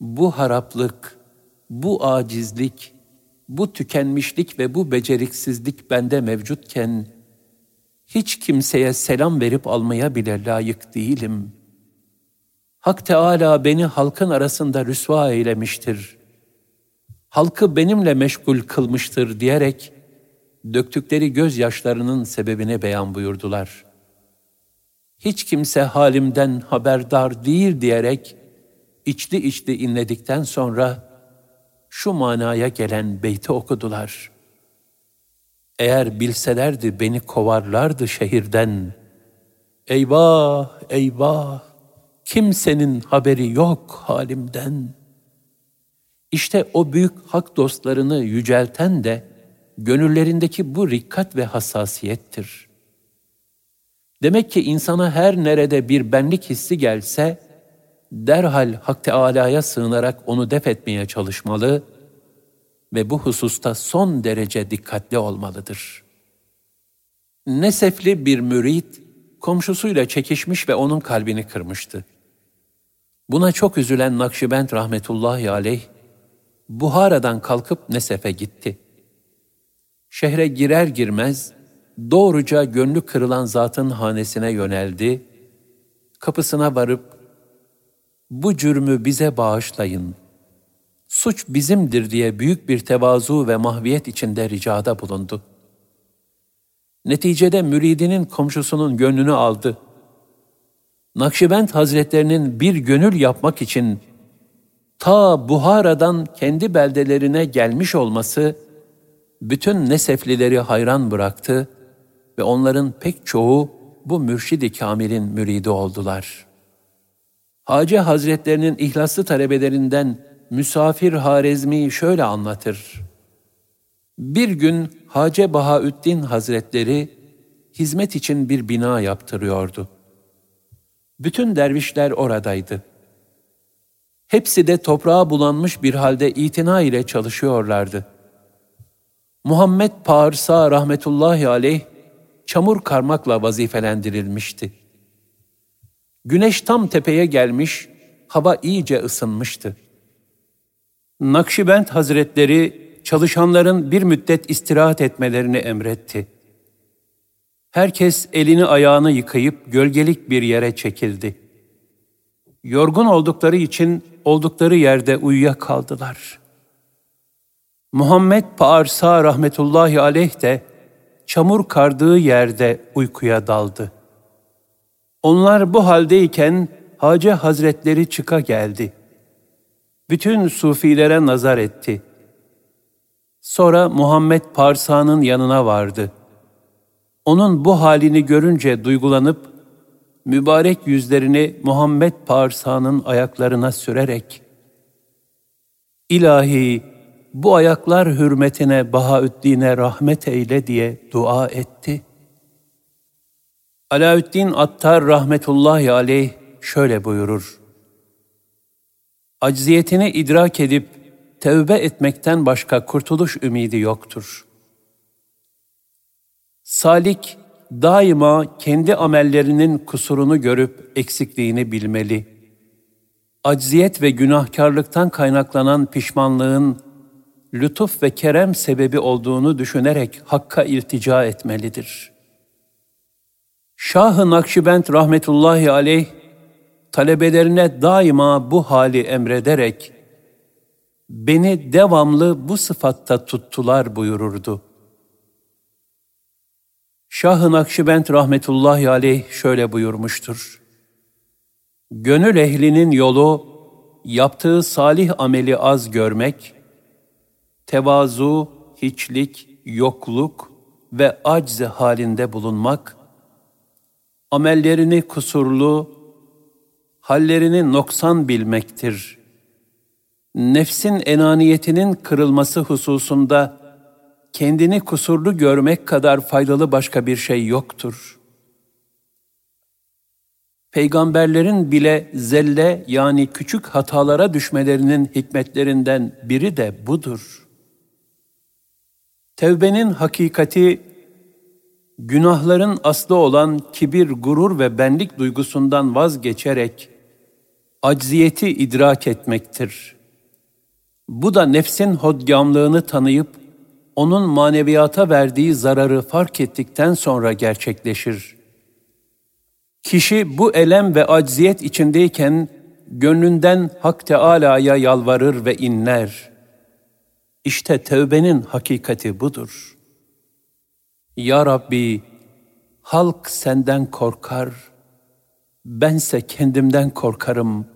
bu haraplık, bu acizlik, bu tükenmişlik ve bu beceriksizlik bende mevcutken, hiç kimseye selam verip almaya bile layık değilim. Hak Teala beni halkın arasında rüsva eylemiştir. Halkı benimle meşgul kılmıştır diyerek, döktükleri gözyaşlarının sebebini beyan buyurdular. Hiç kimse halimden haberdar değil diyerek, içli içli inledikten sonra, şu manaya gelen beyti okudular. Eğer bilselerdi beni kovarlardı şehirden. Eyvah, eyvah, kimsenin haberi yok halimden. İşte o büyük hak dostlarını yücelten de gönüllerindeki bu rikkat ve hassasiyettir. Demek ki insana her nerede bir benlik hissi gelse, derhal Hak Teâlâ'ya sığınarak onu def etmeye çalışmalı ve bu hususta son derece dikkatli olmalıdır. Nesefli bir mürit, komşusuyla çekişmiş ve onun kalbini kırmıştı. Buna çok üzülen Nakşibend rahmetullahi aleyh, Buhara'dan kalkıp Nesef'e gitti. Şehre girer girmez, doğruca gönlü kırılan zatın hanesine yöneldi, kapısına varıp bu cürmü bize bağışlayın. Suç bizimdir diye büyük bir tevazu ve mahviyet içinde ricada bulundu. Neticede müridinin komşusunun gönlünü aldı. Nakşibend Hazretlerinin bir gönül yapmak için ta Buhara'dan kendi beldelerine gelmiş olması bütün Neseflileri hayran bıraktı ve onların pek çoğu bu mürşidi kamilin müridi oldular.'' Hacı Hazretlerinin ihlaslı talebelerinden Müsafir Harezmi şöyle anlatır. Bir gün Hacı Bahaüddin Hazretleri hizmet için bir bina yaptırıyordu. Bütün dervişler oradaydı. Hepsi de toprağa bulanmış bir halde itina ile çalışıyorlardı. Muhammed Parsa rahmetullahi aleyh çamur karmakla vazifelendirilmişti. Güneş tam tepeye gelmiş, hava iyice ısınmıştı. Nakşibend Hazretleri çalışanların bir müddet istirahat etmelerini emretti. Herkes elini ayağını yıkayıp gölgelik bir yere çekildi. Yorgun oldukları için oldukları yerde uyuya kaldılar. Muhammed Paarsa rahmetullahi aleyh de çamur kardığı yerde uykuya daldı.'' Onlar bu haldeyken Hacı Hazretleri çıka geldi. Bütün sufilere nazar etti. Sonra Muhammed Parsa'nın yanına vardı. Onun bu halini görünce duygulanıp, mübarek yüzlerini Muhammed Parsa'nın ayaklarına sürerek, İlahi, bu ayaklar hürmetine Bahaüddin'e rahmet eyle diye dua etti.'' Alaüddin Attar rahmetullahi aleyh şöyle buyurur. Acziyetini idrak edip tevbe etmekten başka kurtuluş ümidi yoktur. Salik daima kendi amellerinin kusurunu görüp eksikliğini bilmeli. Acziyet ve günahkarlıktan kaynaklanan pişmanlığın lütuf ve kerem sebebi olduğunu düşünerek Hakk'a iltica etmelidir.'' Şah-ı Nakşibend rahmetullahi aleyh, talebelerine daima bu hali emrederek, beni devamlı bu sıfatta tuttular buyururdu. Şah-ı Nakşibend rahmetullahi aleyh şöyle buyurmuştur. Gönül ehlinin yolu, yaptığı salih ameli az görmek, tevazu, hiçlik, yokluk ve acz halinde bulunmak, amellerini kusurlu, hallerini noksan bilmektir. Nefsin enaniyetinin kırılması hususunda kendini kusurlu görmek kadar faydalı başka bir şey yoktur. Peygamberlerin bile zelle yani küçük hatalara düşmelerinin hikmetlerinden biri de budur. Tevbenin hakikati günahların aslı olan kibir, gurur ve benlik duygusundan vazgeçerek acziyeti idrak etmektir. Bu da nefsin hodgamlığını tanıyıp, onun maneviyata verdiği zararı fark ettikten sonra gerçekleşir. Kişi bu elem ve acziyet içindeyken, gönlünden Hak Teâlâ'ya yalvarır ve inler. İşte tövbenin hakikati budur. Ya Rabbi, halk senden korkar, bense kendimden korkarım.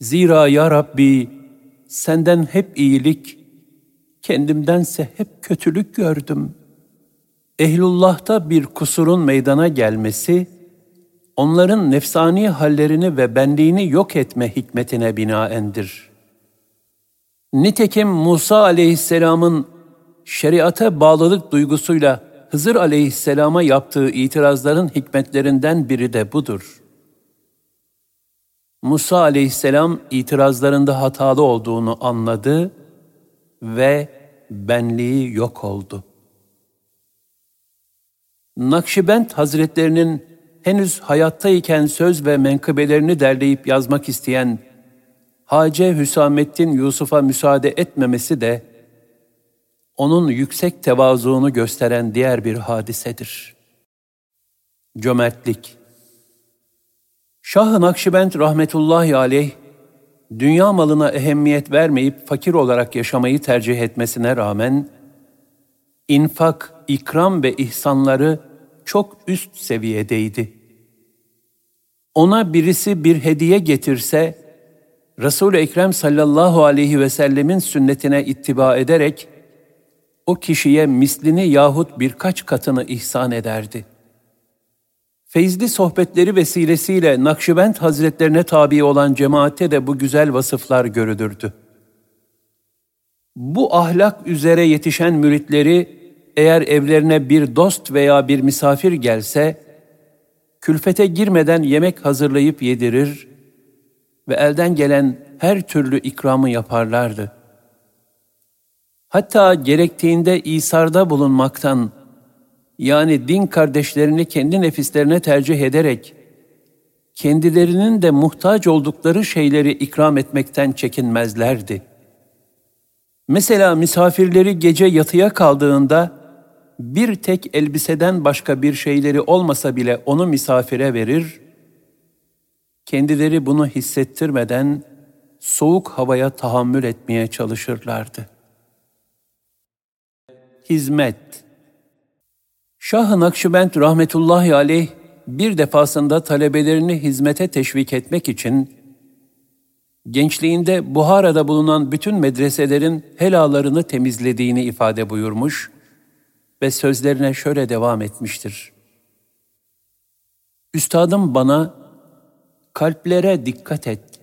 Zira ya Rabbi, senden hep iyilik, kendimdense hep kötülük gördüm. Ehlullah'ta bir kusurun meydana gelmesi, onların nefsani hallerini ve benliğini yok etme hikmetine binaendir. Nitekim Musa aleyhisselamın şeriata bağlılık duygusuyla Hızır aleyhisselama yaptığı itirazların hikmetlerinden biri de budur. Musa aleyhisselam itirazlarında hatalı olduğunu anladı ve benliği yok oldu. Nakşibend Hazretlerinin henüz hayattayken söz ve menkıbelerini derleyip yazmak isteyen Hace Hüsamettin Yusuf'a müsaade etmemesi de onun yüksek tevazuunu gösteren diğer bir hadisedir. Cömertlik Şah-ı Nakşibend rahmetullahi aleyh, dünya malına ehemmiyet vermeyip fakir olarak yaşamayı tercih etmesine rağmen, infak, ikram ve ihsanları çok üst seviyedeydi. Ona birisi bir hediye getirse, Resul-i Ekrem sallallahu aleyhi ve sellemin sünnetine ittiba ederek, o kişiye mislini yahut birkaç katını ihsan ederdi. Feyzli sohbetleri vesilesiyle Nakşibend Hazretlerine tabi olan cemaatte de bu güzel vasıflar görülürdü. Bu ahlak üzere yetişen müritleri eğer evlerine bir dost veya bir misafir gelse, külfete girmeden yemek hazırlayıp yedirir ve elden gelen her türlü ikramı yaparlardı. Hatta gerektiğinde İsar'da bulunmaktan, yani din kardeşlerini kendi nefislerine tercih ederek, kendilerinin de muhtaç oldukları şeyleri ikram etmekten çekinmezlerdi. Mesela misafirleri gece yatıya kaldığında, bir tek elbiseden başka bir şeyleri olmasa bile onu misafire verir, kendileri bunu hissettirmeden soğuk havaya tahammül etmeye çalışırlardı.'' Hizmet. Şah-ı Nakşibend rahmetullahi aleyh bir defasında talebelerini hizmete teşvik etmek için gençliğinde Buhara'da bulunan bütün medreselerin helalarını temizlediğini ifade buyurmuş ve sözlerine şöyle devam etmiştir. Üstadım bana kalplere dikkat et.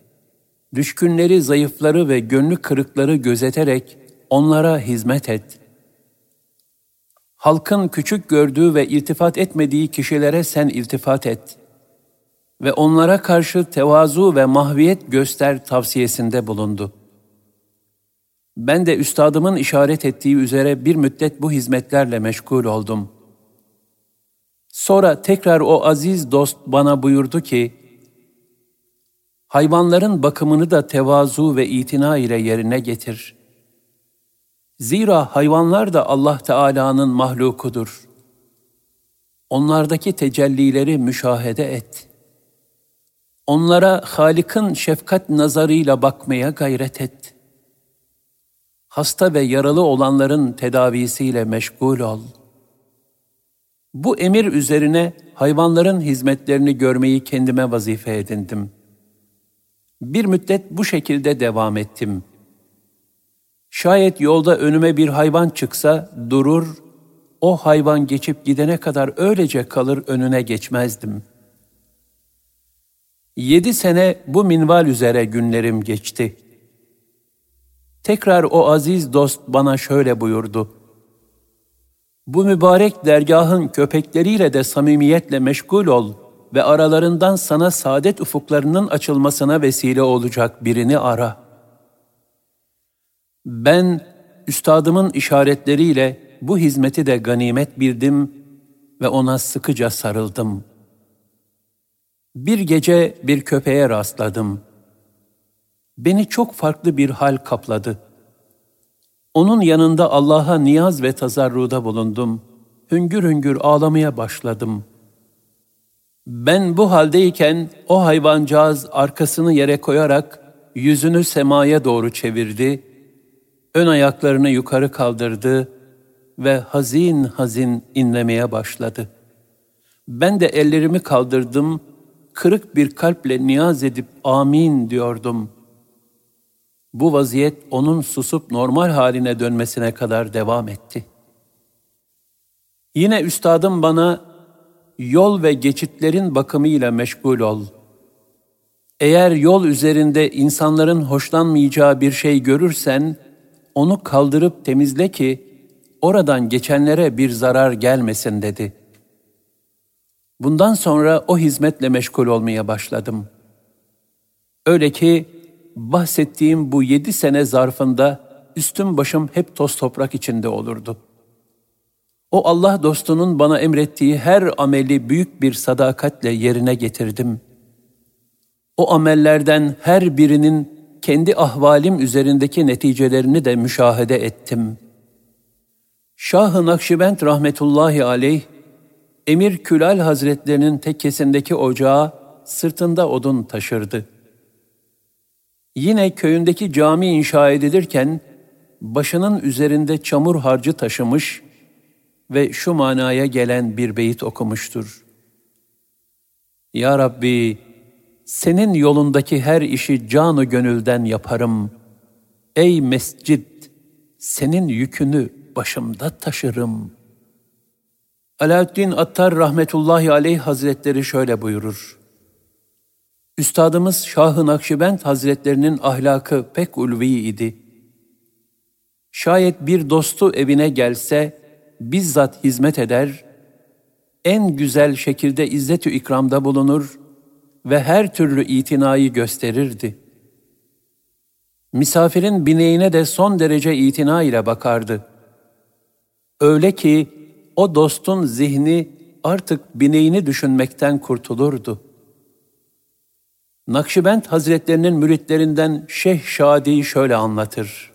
Düşkünleri, zayıfları ve gönlü kırıkları gözeterek onlara hizmet et halkın küçük gördüğü ve iltifat etmediği kişilere sen iltifat et ve onlara karşı tevazu ve mahviyet göster tavsiyesinde bulundu. Ben de üstadımın işaret ettiği üzere bir müddet bu hizmetlerle meşgul oldum. Sonra tekrar o aziz dost bana buyurdu ki, hayvanların bakımını da tevazu ve itina ile yerine getir. Zira hayvanlar da Allah Teala'nın mahlukudur. Onlardaki tecellileri müşahede et. Onlara Halik'in şefkat nazarıyla bakmaya gayret et. Hasta ve yaralı olanların tedavisiyle meşgul ol. Bu emir üzerine hayvanların hizmetlerini görmeyi kendime vazife edindim. Bir müddet bu şekilde devam ettim.'' Şayet yolda önüme bir hayvan çıksa durur, o hayvan geçip gidene kadar öylece kalır önüne geçmezdim. Yedi sene bu minval üzere günlerim geçti. Tekrar o aziz dost bana şöyle buyurdu. Bu mübarek dergahın köpekleriyle de samimiyetle meşgul ol ve aralarından sana saadet ufuklarının açılmasına vesile olacak birini ara.'' Ben üstadımın işaretleriyle bu hizmeti de ganimet bildim ve ona sıkıca sarıldım. Bir gece bir köpeğe rastladım. beni çok farklı bir hal kapladı. Onun yanında Allah'a niyaz ve tazarruda bulundum. Hüngür hüngür ağlamaya başladım. Ben bu haldeyken o hayvancağız arkasını yere koyarak yüzünü semaya doğru çevirdi, ön ayaklarını yukarı kaldırdı ve hazin hazin inlemeye başladı. Ben de ellerimi kaldırdım, kırık bir kalple niyaz edip amin diyordum. Bu vaziyet onun susup normal haline dönmesine kadar devam etti. Yine üstadım bana yol ve geçitlerin bakımıyla meşgul ol. Eğer yol üzerinde insanların hoşlanmayacağı bir şey görürsen, onu kaldırıp temizle ki oradan geçenlere bir zarar gelmesin dedi. Bundan sonra o hizmetle meşgul olmaya başladım. Öyle ki bahsettiğim bu yedi sene zarfında üstüm başım hep toz toprak içinde olurdu. O Allah dostunun bana emrettiği her ameli büyük bir sadakatle yerine getirdim. O amellerden her birinin kendi ahvalim üzerindeki neticelerini de müşahede ettim. Şah-ı Nakşibend rahmetullahi aleyh, Emir Külal Hazretlerinin tekkesindeki ocağa sırtında odun taşırdı. Yine köyündeki cami inşa edilirken başının üzerinde çamur harcı taşımış ve şu manaya gelen bir beyit okumuştur. Ya Rabbi, senin yolundaki her işi canı gönülden yaparım. Ey mescid, senin yükünü başımda taşırım. Alaaddin Attar rahmetullahi aleyh hazretleri şöyle buyurur. Üstadımız Şah-ı Nakşibend Hazretlerinin ahlakı pek ulvi idi. Şayet bir dostu evine gelse, bizzat hizmet eder, en güzel şekilde izzet-ü ikramda bulunur ve her türlü itinayı gösterirdi. Misafirin bineğine de son derece itina ile bakardı. Öyle ki o dostun zihni artık bineğini düşünmekten kurtulurdu. Nakşibend Hazretlerinin müritlerinden Şeyh Şadi şöyle anlatır.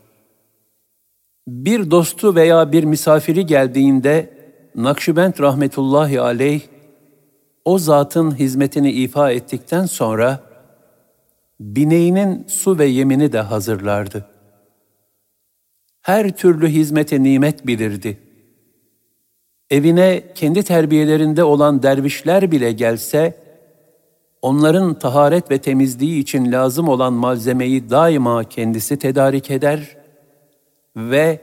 Bir dostu veya bir misafiri geldiğinde Nakşibend rahmetullahi aleyh o zatın hizmetini ifa ettikten sonra bineğinin su ve yemini de hazırlardı. Her türlü hizmete nimet bilirdi. Evine kendi terbiyelerinde olan dervişler bile gelse, onların taharet ve temizliği için lazım olan malzemeyi daima kendisi tedarik eder ve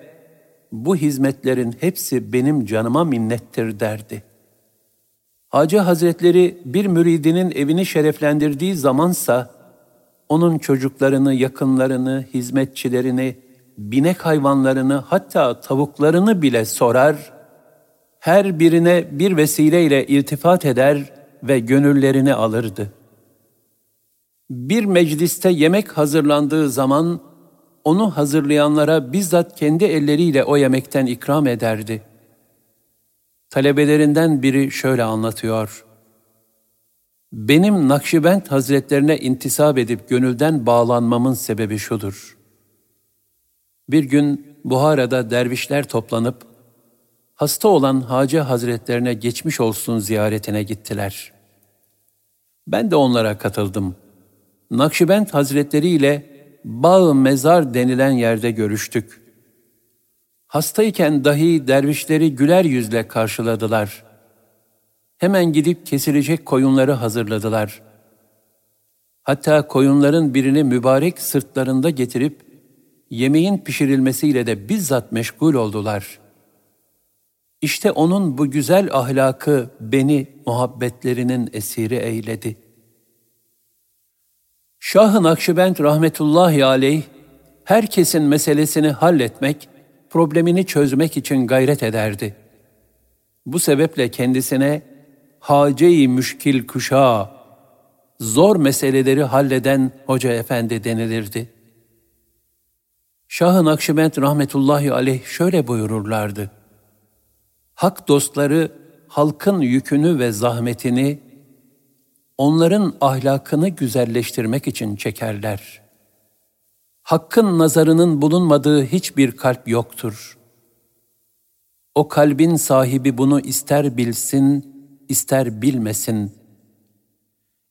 bu hizmetlerin hepsi benim canıma minnettir derdi. Hacı Hazretleri bir müridinin evini şereflendirdiği zamansa, onun çocuklarını, yakınlarını, hizmetçilerini, binek hayvanlarını hatta tavuklarını bile sorar, her birine bir vesileyle irtifat eder ve gönüllerini alırdı. Bir mecliste yemek hazırlandığı zaman onu hazırlayanlara bizzat kendi elleriyle o yemekten ikram ederdi. Talebelerinden biri şöyle anlatıyor. Benim Nakşibend Hazretlerine intisap edip gönülden bağlanmamın sebebi şudur. Bir gün Buhara'da dervişler toplanıp hasta olan Hacı Hazretlerine geçmiş olsun ziyaretine gittiler. Ben de onlara katıldım. Nakşibend Hazretleri ile Bağ Mezar denilen yerde görüştük. Hastayken dahi dervişleri güler yüzle karşıladılar. Hemen gidip kesilecek koyunları hazırladılar. Hatta koyunların birini mübarek sırtlarında getirip yemeğin pişirilmesiyle de bizzat meşgul oldular. İşte onun bu güzel ahlakı beni muhabbetlerinin esiri eyledi.'' Şah-ı rahmetullahi aleyh, herkesin meselesini halletmek, problemini çözmek için gayret ederdi. Bu sebeple kendisine hace-i müşkil kuşa, zor meseleleri halleden hoca efendi denilirdi. Şah-ı Nakşibend rahmetullahi aleyh şöyle buyururlardı. Hak dostları halkın yükünü ve zahmetini onların ahlakını güzelleştirmek için çekerler. Hakkın nazarının bulunmadığı hiçbir kalp yoktur. O kalbin sahibi bunu ister bilsin, ister bilmesin.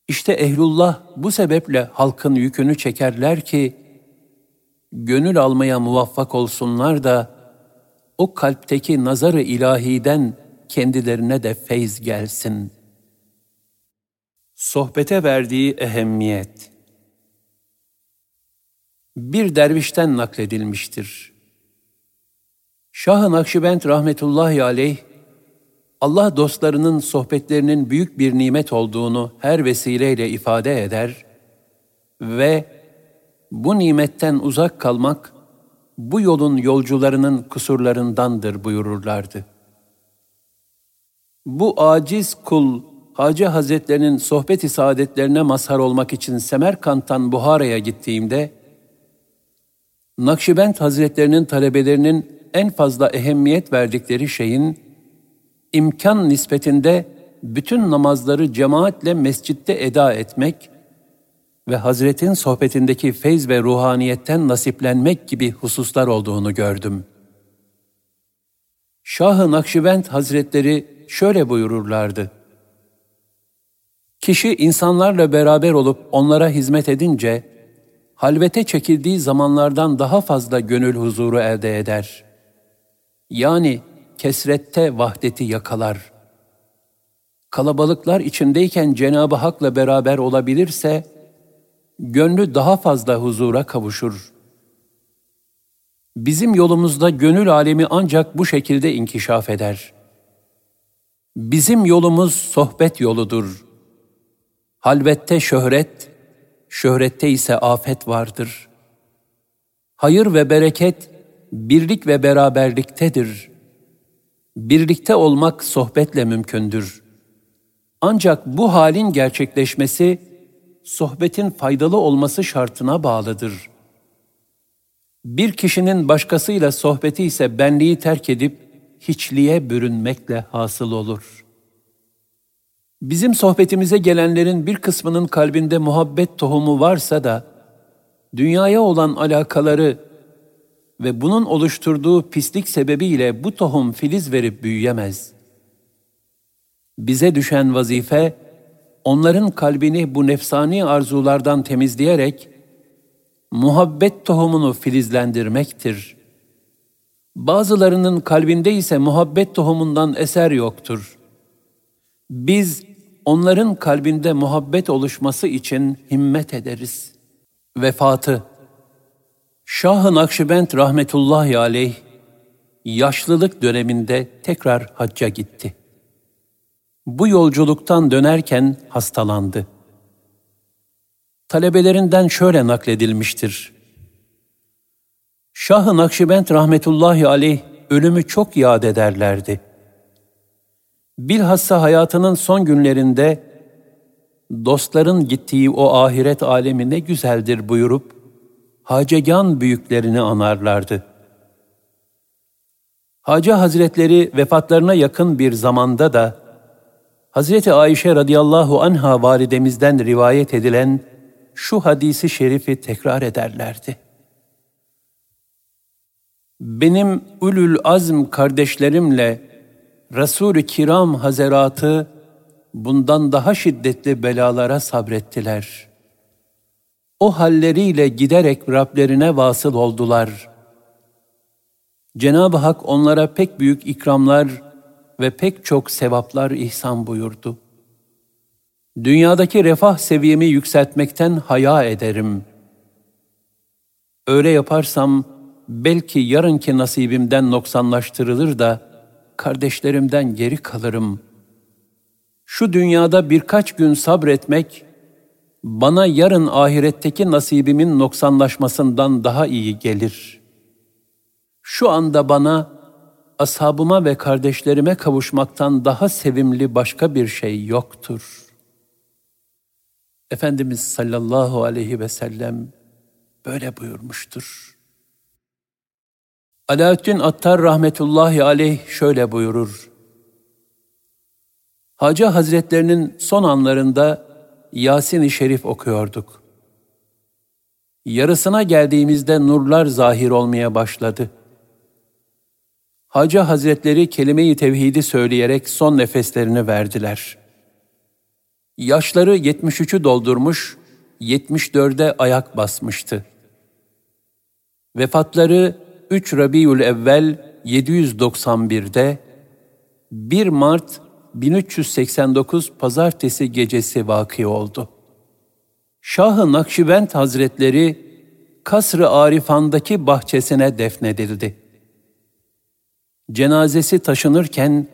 İşte ehlullah bu sebeple halkın yükünü çekerler ki, gönül almaya muvaffak olsunlar da, o kalpteki nazarı ilahiden kendilerine de feyz gelsin. Sohbete verdiği ehemmiyet Bir dervişten nakledilmiştir. Şah-ı Nakşibend rahmetullahi aleyh, Allah dostlarının sohbetlerinin büyük bir nimet olduğunu her vesileyle ifade eder ve bu nimetten uzak kalmak, bu yolun yolcularının kusurlarındandır buyururlardı. Bu aciz kul, Hacı Hazretlerinin sohbet-i saadetlerine mazhar olmak için Semerkant'tan Buhara'ya gittiğimde, Nakşibend Hazretlerinin talebelerinin en fazla ehemmiyet verdikleri şeyin, imkan nispetinde bütün namazları cemaatle mescitte eda etmek ve Hazretin sohbetindeki feyz ve ruhaniyetten nasiplenmek gibi hususlar olduğunu gördüm. Şah-ı Nakşibend Hazretleri şöyle buyururlardı. Kişi insanlarla beraber olup onlara hizmet edince, halvete çekildiği zamanlardan daha fazla gönül huzuru elde eder. Yani kesrette vahdeti yakalar. Kalabalıklar içindeyken Cenab-ı Hak'la beraber olabilirse, gönlü daha fazla huzura kavuşur. Bizim yolumuzda gönül alemi ancak bu şekilde inkişaf eder. Bizim yolumuz sohbet yoludur. Halvette şöhret, şöhrette ise afet vardır. Hayır ve bereket, birlik ve beraberliktedir. Birlikte olmak sohbetle mümkündür. Ancak bu halin gerçekleşmesi, sohbetin faydalı olması şartına bağlıdır. Bir kişinin başkasıyla sohbeti ise benliği terk edip hiçliğe bürünmekle hasıl olur. Bizim sohbetimize gelenlerin bir kısmının kalbinde muhabbet tohumu varsa da, dünyaya olan alakaları ve bunun oluşturduğu pislik sebebiyle bu tohum filiz verip büyüyemez. Bize düşen vazife, onların kalbini bu nefsani arzulardan temizleyerek, muhabbet tohumunu filizlendirmektir. Bazılarının kalbinde ise muhabbet tohumundan eser yoktur. Biz onların kalbinde muhabbet oluşması için himmet ederiz. Vefatı Şah-ı Nakşibend rahmetullahi aleyh yaşlılık döneminde tekrar hacca gitti. Bu yolculuktan dönerken hastalandı. Talebelerinden şöyle nakledilmiştir. Şah-ı Nakşibend rahmetullahi aleyh ölümü çok yad ederlerdi. Bilhassa hayatının son günlerinde dostların gittiği o ahiret alemi ne güzeldir buyurup hacegan büyüklerini anarlardı. Hacı Hazretleri vefatlarına yakın bir zamanda da Hazreti Ayşe radıyallahu anha validemizden rivayet edilen şu hadisi şerifi tekrar ederlerdi. Benim ulul azm kardeşlerimle Resul-i Kiram Hazeratı bundan daha şiddetli belalara sabrettiler. O halleriyle giderek Rablerine vasıl oldular. Cenab-ı Hak onlara pek büyük ikramlar ve pek çok sevaplar ihsan buyurdu. Dünyadaki refah seviyemi yükseltmekten haya ederim. Öyle yaparsam belki yarınki nasibimden noksanlaştırılır da kardeşlerimden geri kalırım. Şu dünyada birkaç gün sabretmek bana yarın ahiretteki nasibimin noksanlaşmasından daha iyi gelir. Şu anda bana ashabıma ve kardeşlerime kavuşmaktan daha sevimli başka bir şey yoktur. Efendimiz sallallahu aleyhi ve sellem böyle buyurmuştur. Alaaddin Attar rahmetullahi aleyh şöyle buyurur. Hacı Hazretlerinin son anlarında Yasin-i Şerif okuyorduk. Yarısına geldiğimizde nurlar zahir olmaya başladı. Hacı Hazretleri kelime-i tevhidi söyleyerek son nefeslerini verdiler. Yaşları 73'ü doldurmuş, 74'e ayak basmıştı. Vefatları 3 Rabiül Evvel 791'de 1 Mart 1389 pazartesi gecesi vakı oldu. Şah-ı Nakşibend Hazretleri Kasr-ı Arifan'daki bahçesine defnedildi. Cenazesi taşınırken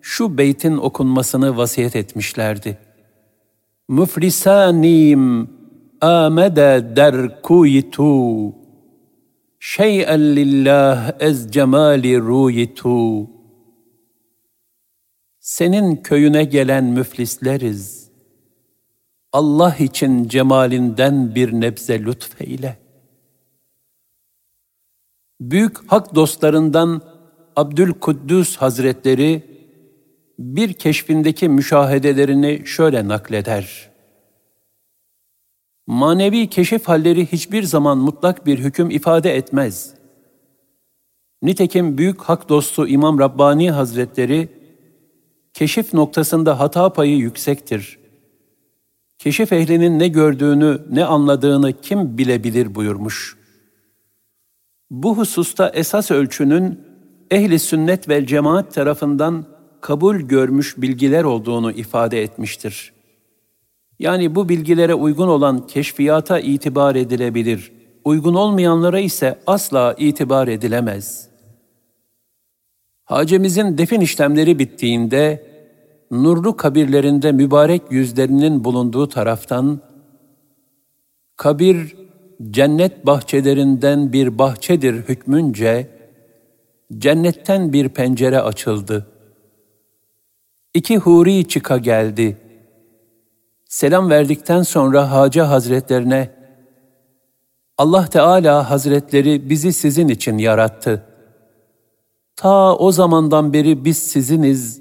şu beytin okunmasını vasiyet etmişlerdi. Müflisanim amede der kuyitu şey'en lillah ez cemali ruyitu Senin köyüne gelen müflisleriz. Allah için cemalinden bir nebze lütfeyle. Büyük hak dostlarından Abdülkuddüs Hazretleri bir keşfindeki müşahedelerini şöyle nakleder. Manevi keşif halleri hiçbir zaman mutlak bir hüküm ifade etmez. Nitekim büyük hak dostu İmam Rabbani Hazretleri, keşif noktasında hata payı yüksektir. Keşif ehlinin ne gördüğünü, ne anladığını kim bilebilir buyurmuş. Bu hususta esas ölçünün ehli sünnet ve cemaat tarafından kabul görmüş bilgiler olduğunu ifade etmiştir. Yani bu bilgilere uygun olan keşfiyata itibar edilebilir, uygun olmayanlara ise asla itibar edilemez. Hacemizin defin işlemleri bittiğinde, nurlu kabirlerinde mübarek yüzlerinin bulunduğu taraftan, kabir cennet bahçelerinden bir bahçedir hükmünce, cennetten bir pencere açıldı. İki huri çıka geldi. Selam verdikten sonra Hacı Hazretlerine, Allah Teala Hazretleri bizi sizin için yarattı. Ta o zamandan beri biz siziniz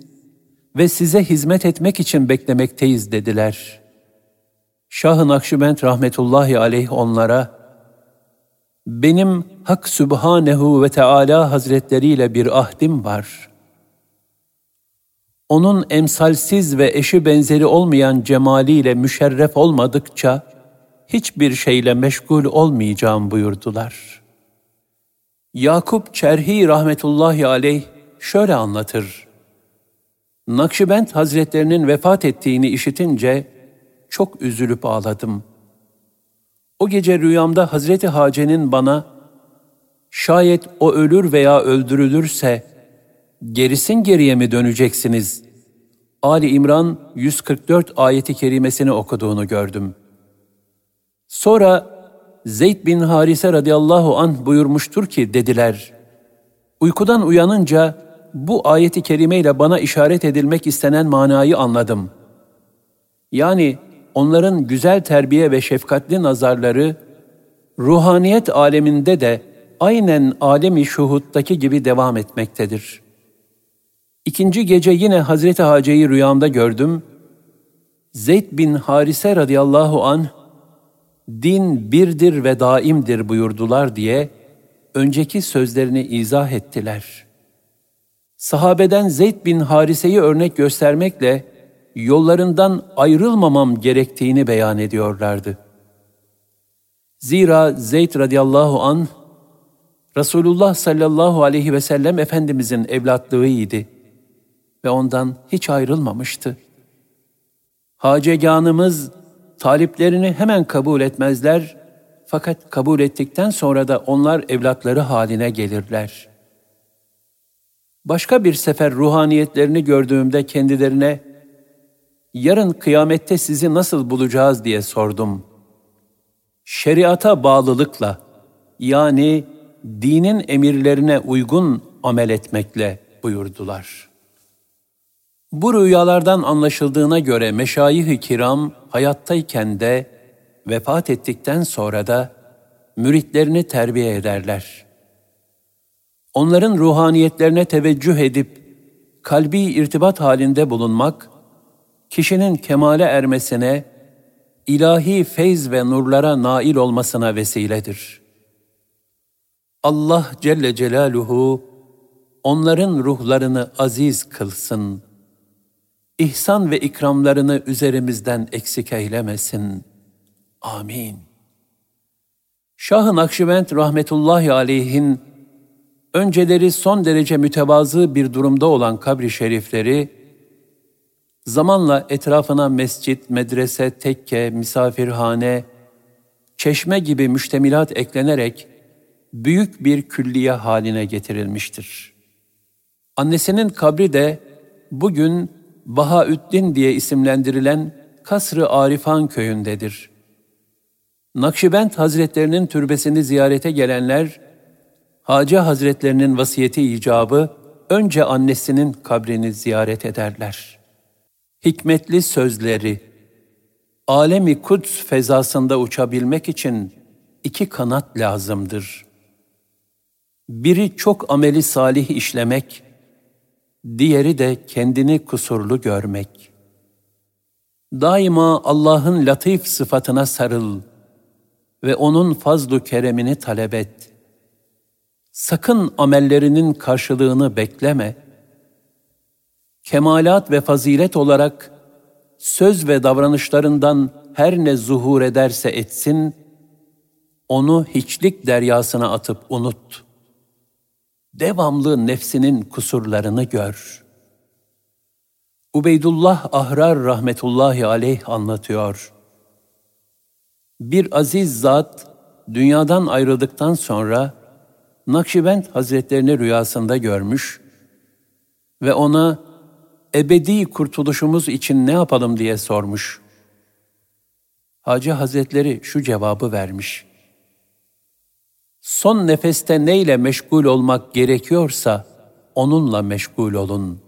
ve size hizmet etmek için beklemekteyiz dediler. Şah-ı Nakşibend rahmetullahi aleyh onlara, benim Hak Sübhanehu ve Teala Hazretleri ile bir ahdim var. Onun emsalsiz ve eşi benzeri olmayan cemaliyle müşerref olmadıkça hiçbir şeyle meşgul olmayacağım buyurdular. Yakup Çerhi rahmetullahi aleyh şöyle anlatır. Nakşibend Hazretlerinin vefat ettiğini işitince çok üzülüp ağladım.'' O gece rüyamda Hazreti Hace'nin bana, şayet o ölür veya öldürülürse, gerisin geriye mi döneceksiniz? Ali İmran 144 ayeti kerimesini okuduğunu gördüm. Sonra Zeyd bin Harise radıyallahu anh buyurmuştur ki dediler, uykudan uyanınca bu ayeti kerimeyle bana işaret edilmek istenen manayı anladım. Yani onların güzel terbiye ve şefkatli nazarları, ruhaniyet aleminde de aynen alemi şuhuttaki gibi devam etmektedir. İkinci gece yine Hazreti Hace'yi rüyamda gördüm. Zeyd bin Harise radıyallahu an din birdir ve daimdir buyurdular diye önceki sözlerini izah ettiler. Sahabeden Zeyd bin Harise'yi örnek göstermekle yollarından ayrılmamam gerektiğini beyan ediyorlardı. Zira Zeyd radıyallahu an Resulullah sallallahu aleyhi ve sellem Efendimizin evlatlığıydı ve ondan hiç ayrılmamıştı. Haceganımız taliplerini hemen kabul etmezler fakat kabul ettikten sonra da onlar evlatları haline gelirler. Başka bir sefer ruhaniyetlerini gördüğümde kendilerine yarın kıyamette sizi nasıl bulacağız diye sordum. Şeriata bağlılıkla, yani dinin emirlerine uygun amel etmekle buyurdular. Bu rüyalardan anlaşıldığına göre meşayih-i kiram hayattayken de vefat ettikten sonra da müritlerini terbiye ederler. Onların ruhaniyetlerine teveccüh edip kalbi irtibat halinde bulunmak kişinin kemale ermesine, ilahi feyz ve nurlara nail olmasına vesiledir. Allah Celle Celaluhu onların ruhlarını aziz kılsın. İhsan ve ikramlarını üzerimizden eksik eylemesin. Amin. Şah-ı Nakşibend rahmetullahi aleyhin önceleri son derece mütevazı bir durumda olan kabri şerifleri zamanla etrafına mescit, medrese, tekke, misafirhane, çeşme gibi müştemilat eklenerek büyük bir külliye haline getirilmiştir. Annesinin kabri de bugün Bahaüddin diye isimlendirilen Kasr-ı Arifan köyündedir. Nakşibend Hazretlerinin türbesini ziyarete gelenler, Hacı Hazretlerinin vasiyeti icabı önce annesinin kabrini ziyaret ederler. Hikmetli sözleri, alemi Kuds fezasında uçabilmek için iki kanat lazımdır. Biri çok ameli salih işlemek, diğeri de kendini kusurlu görmek. Daima Allah'ın latif sıfatına sarıl ve O'nun fazlu keremini talep et. Sakın amellerinin karşılığını bekleme. Kemalat ve fazilet olarak söz ve davranışlarından her ne zuhur ederse etsin, onu hiçlik deryasına atıp unut.'' Devamlı nefsinin kusurlarını gör. Ubeydullah Ahrar rahmetullahi aleyh anlatıyor. Bir aziz zat dünyadan ayrıldıktan sonra Nakşibend Hazretlerini rüyasında görmüş ve ona ebedi kurtuluşumuz için ne yapalım diye sormuş. Hacı Hazretleri şu cevabı vermiş son nefeste neyle meşgul olmak gerekiyorsa onunla meşgul olun.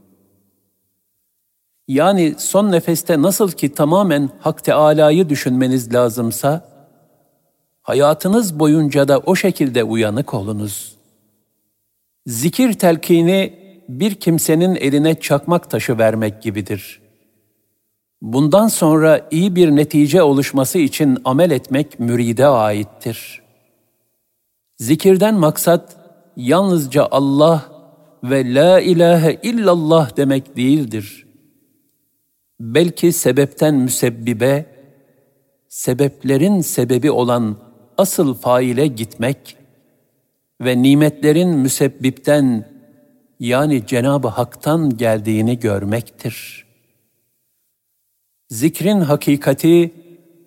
Yani son nefeste nasıl ki tamamen Hak Teâlâ'yı düşünmeniz lazımsa, hayatınız boyunca da o şekilde uyanık olunuz. Zikir telkini bir kimsenin eline çakmak taşı vermek gibidir. Bundan sonra iyi bir netice oluşması için amel etmek müride aittir.'' Zikirden maksat yalnızca Allah ve la ilahe illallah demek değildir. Belki sebepten müsebbibe, sebeplerin sebebi olan asıl faile gitmek ve nimetlerin müsebbipten yani Cenab-ı Hak'tan geldiğini görmektir. Zikrin hakikati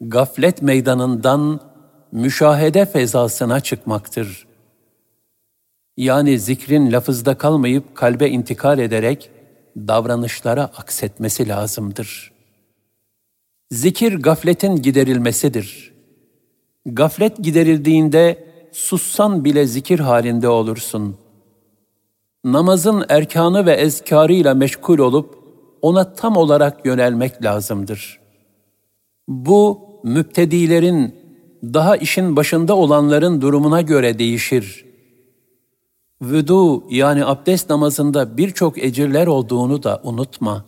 gaflet meydanından müşahede fezasına çıkmaktır. Yani zikrin lafızda kalmayıp kalbe intikal ederek davranışlara aksetmesi lazımdır. Zikir gafletin giderilmesidir. Gaflet giderildiğinde sussan bile zikir halinde olursun. Namazın erkanı ve ezkarıyla meşgul olup ona tam olarak yönelmek lazımdır. Bu müptedilerin daha işin başında olanların durumuna göre değişir. Vüdu yani abdest namazında birçok ecirler olduğunu da unutma.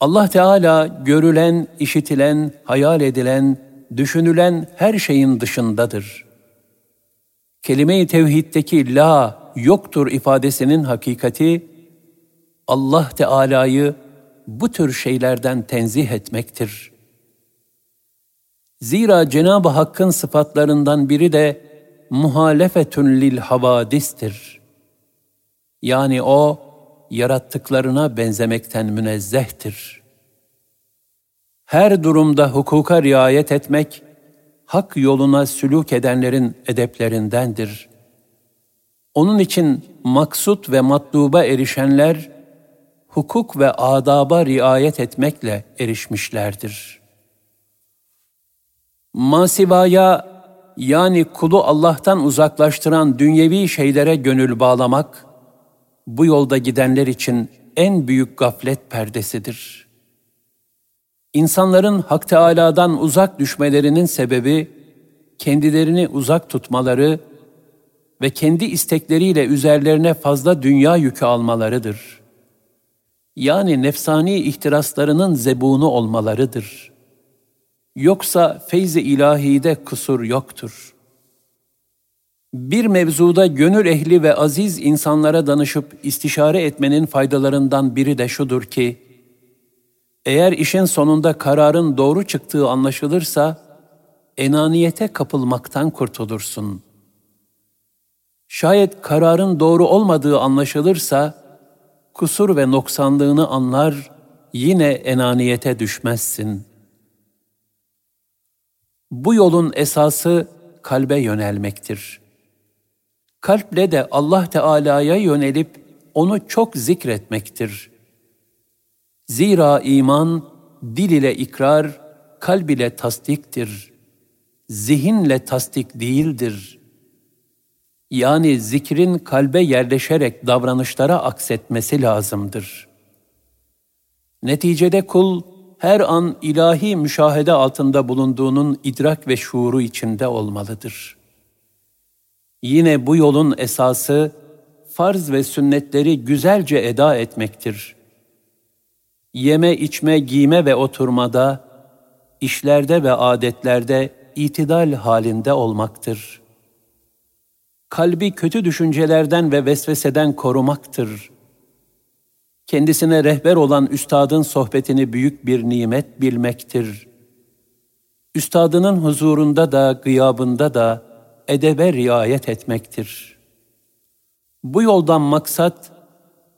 Allah Teala görülen, işitilen, hayal edilen, düşünülen her şeyin dışındadır. Kelime-i tevhiddeki la yoktur ifadesinin hakikati Allah Teala'yı bu tür şeylerden tenzih etmektir.'' Zira Cenab-ı Hakk'ın sıfatlarından biri de muhalefetün lil havadistir. Yani o, yarattıklarına benzemekten münezzehtir. Her durumda hukuka riayet etmek, hak yoluna sülük edenlerin edeplerindendir. Onun için maksut ve matluba erişenler, hukuk ve adaba riayet etmekle erişmişlerdir.'' Masivaya yani kulu Allah'tan uzaklaştıran dünyevi şeylere gönül bağlamak, bu yolda gidenler için en büyük gaflet perdesidir. İnsanların Hak Teâlâ'dan uzak düşmelerinin sebebi, kendilerini uzak tutmaları ve kendi istekleriyle üzerlerine fazla dünya yükü almalarıdır. Yani nefsani ihtiraslarının zebunu olmalarıdır.'' Yoksa feyz-i ilahide kusur yoktur. Bir mevzuda gönül ehli ve aziz insanlara danışıp istişare etmenin faydalarından biri de şudur ki, eğer işin sonunda kararın doğru çıktığı anlaşılırsa, enaniyete kapılmaktan kurtulursun. Şayet kararın doğru olmadığı anlaşılırsa, kusur ve noksanlığını anlar, yine enaniyete düşmezsin. Bu yolun esası kalbe yönelmektir. Kalple de Allah Teala'ya yönelip onu çok zikretmektir. Zira iman dil ile ikrar, kalb ile tasdiktir. Zihinle tasdik değildir. Yani zikrin kalbe yerleşerek davranışlara aksetmesi lazımdır. Neticede kul her an ilahi müşahede altında bulunduğunun idrak ve şuuru içinde olmalıdır. Yine bu yolun esası farz ve sünnetleri güzelce eda etmektir. Yeme, içme, giyme ve oturmada, işlerde ve adetlerde itidal halinde olmaktır. Kalbi kötü düşüncelerden ve vesveseden korumaktır.'' Kendisine rehber olan üstadın sohbetini büyük bir nimet bilmektir. Üstadının huzurunda da gıyabında da edebe riayet etmektir. Bu yoldan maksat,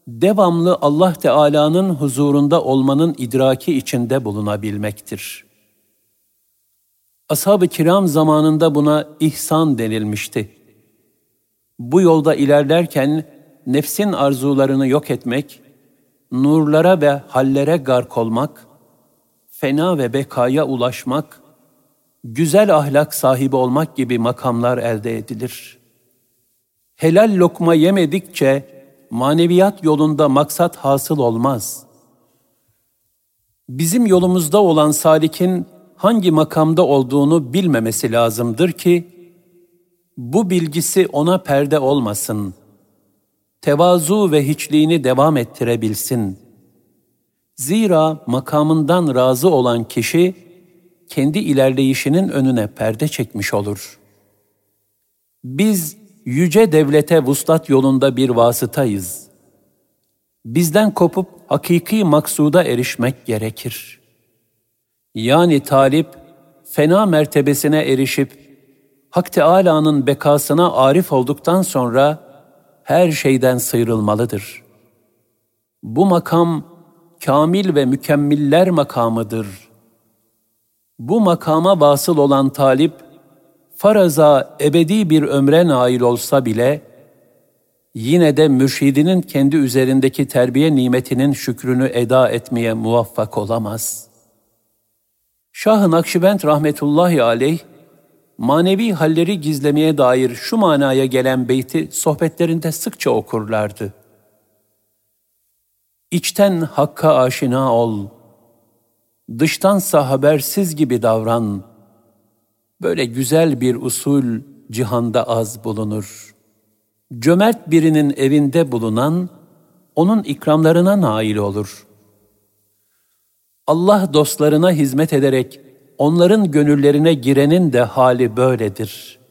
devamlı Allah Teala'nın huzurunda olmanın idraki içinde bulunabilmektir. Ashab-ı kiram zamanında buna ihsan denilmişti. Bu yolda ilerlerken nefsin arzularını yok etmek, nurlara ve hallere gark olmak, fena ve bekaya ulaşmak, güzel ahlak sahibi olmak gibi makamlar elde edilir. Helal lokma yemedikçe maneviyat yolunda maksat hasıl olmaz. Bizim yolumuzda olan salikin hangi makamda olduğunu bilmemesi lazımdır ki, bu bilgisi ona perde olmasın.'' Tevazu ve hiçliğini devam ettirebilsin. Zira makamından razı olan kişi, kendi ilerleyişinin önüne perde çekmiş olur. Biz yüce devlete vuslat yolunda bir vasıtayız. Bizden kopup hakiki maksuda erişmek gerekir. Yani talip, fena mertebesine erişip, Hak Teâlâ'nın bekasına arif olduktan sonra, her şeyden sıyrılmalıdır. Bu makam kamil ve mükemmiller makamıdır. Bu makama vasıl olan talip, faraza ebedi bir ömre nail olsa bile, yine de mürşidinin kendi üzerindeki terbiye nimetinin şükrünü eda etmeye muvaffak olamaz. Şah-ı Nakşibend rahmetullahi aleyh, manevi halleri gizlemeye dair şu manaya gelen beyti sohbetlerinde sıkça okurlardı. İçten hakka aşina ol, dıştansa habersiz gibi davran. Böyle güzel bir usul cihanda az bulunur. Cömert birinin evinde bulunan, onun ikramlarına nail olur. Allah dostlarına hizmet ederek onların gönüllerine girenin de hali böyledir.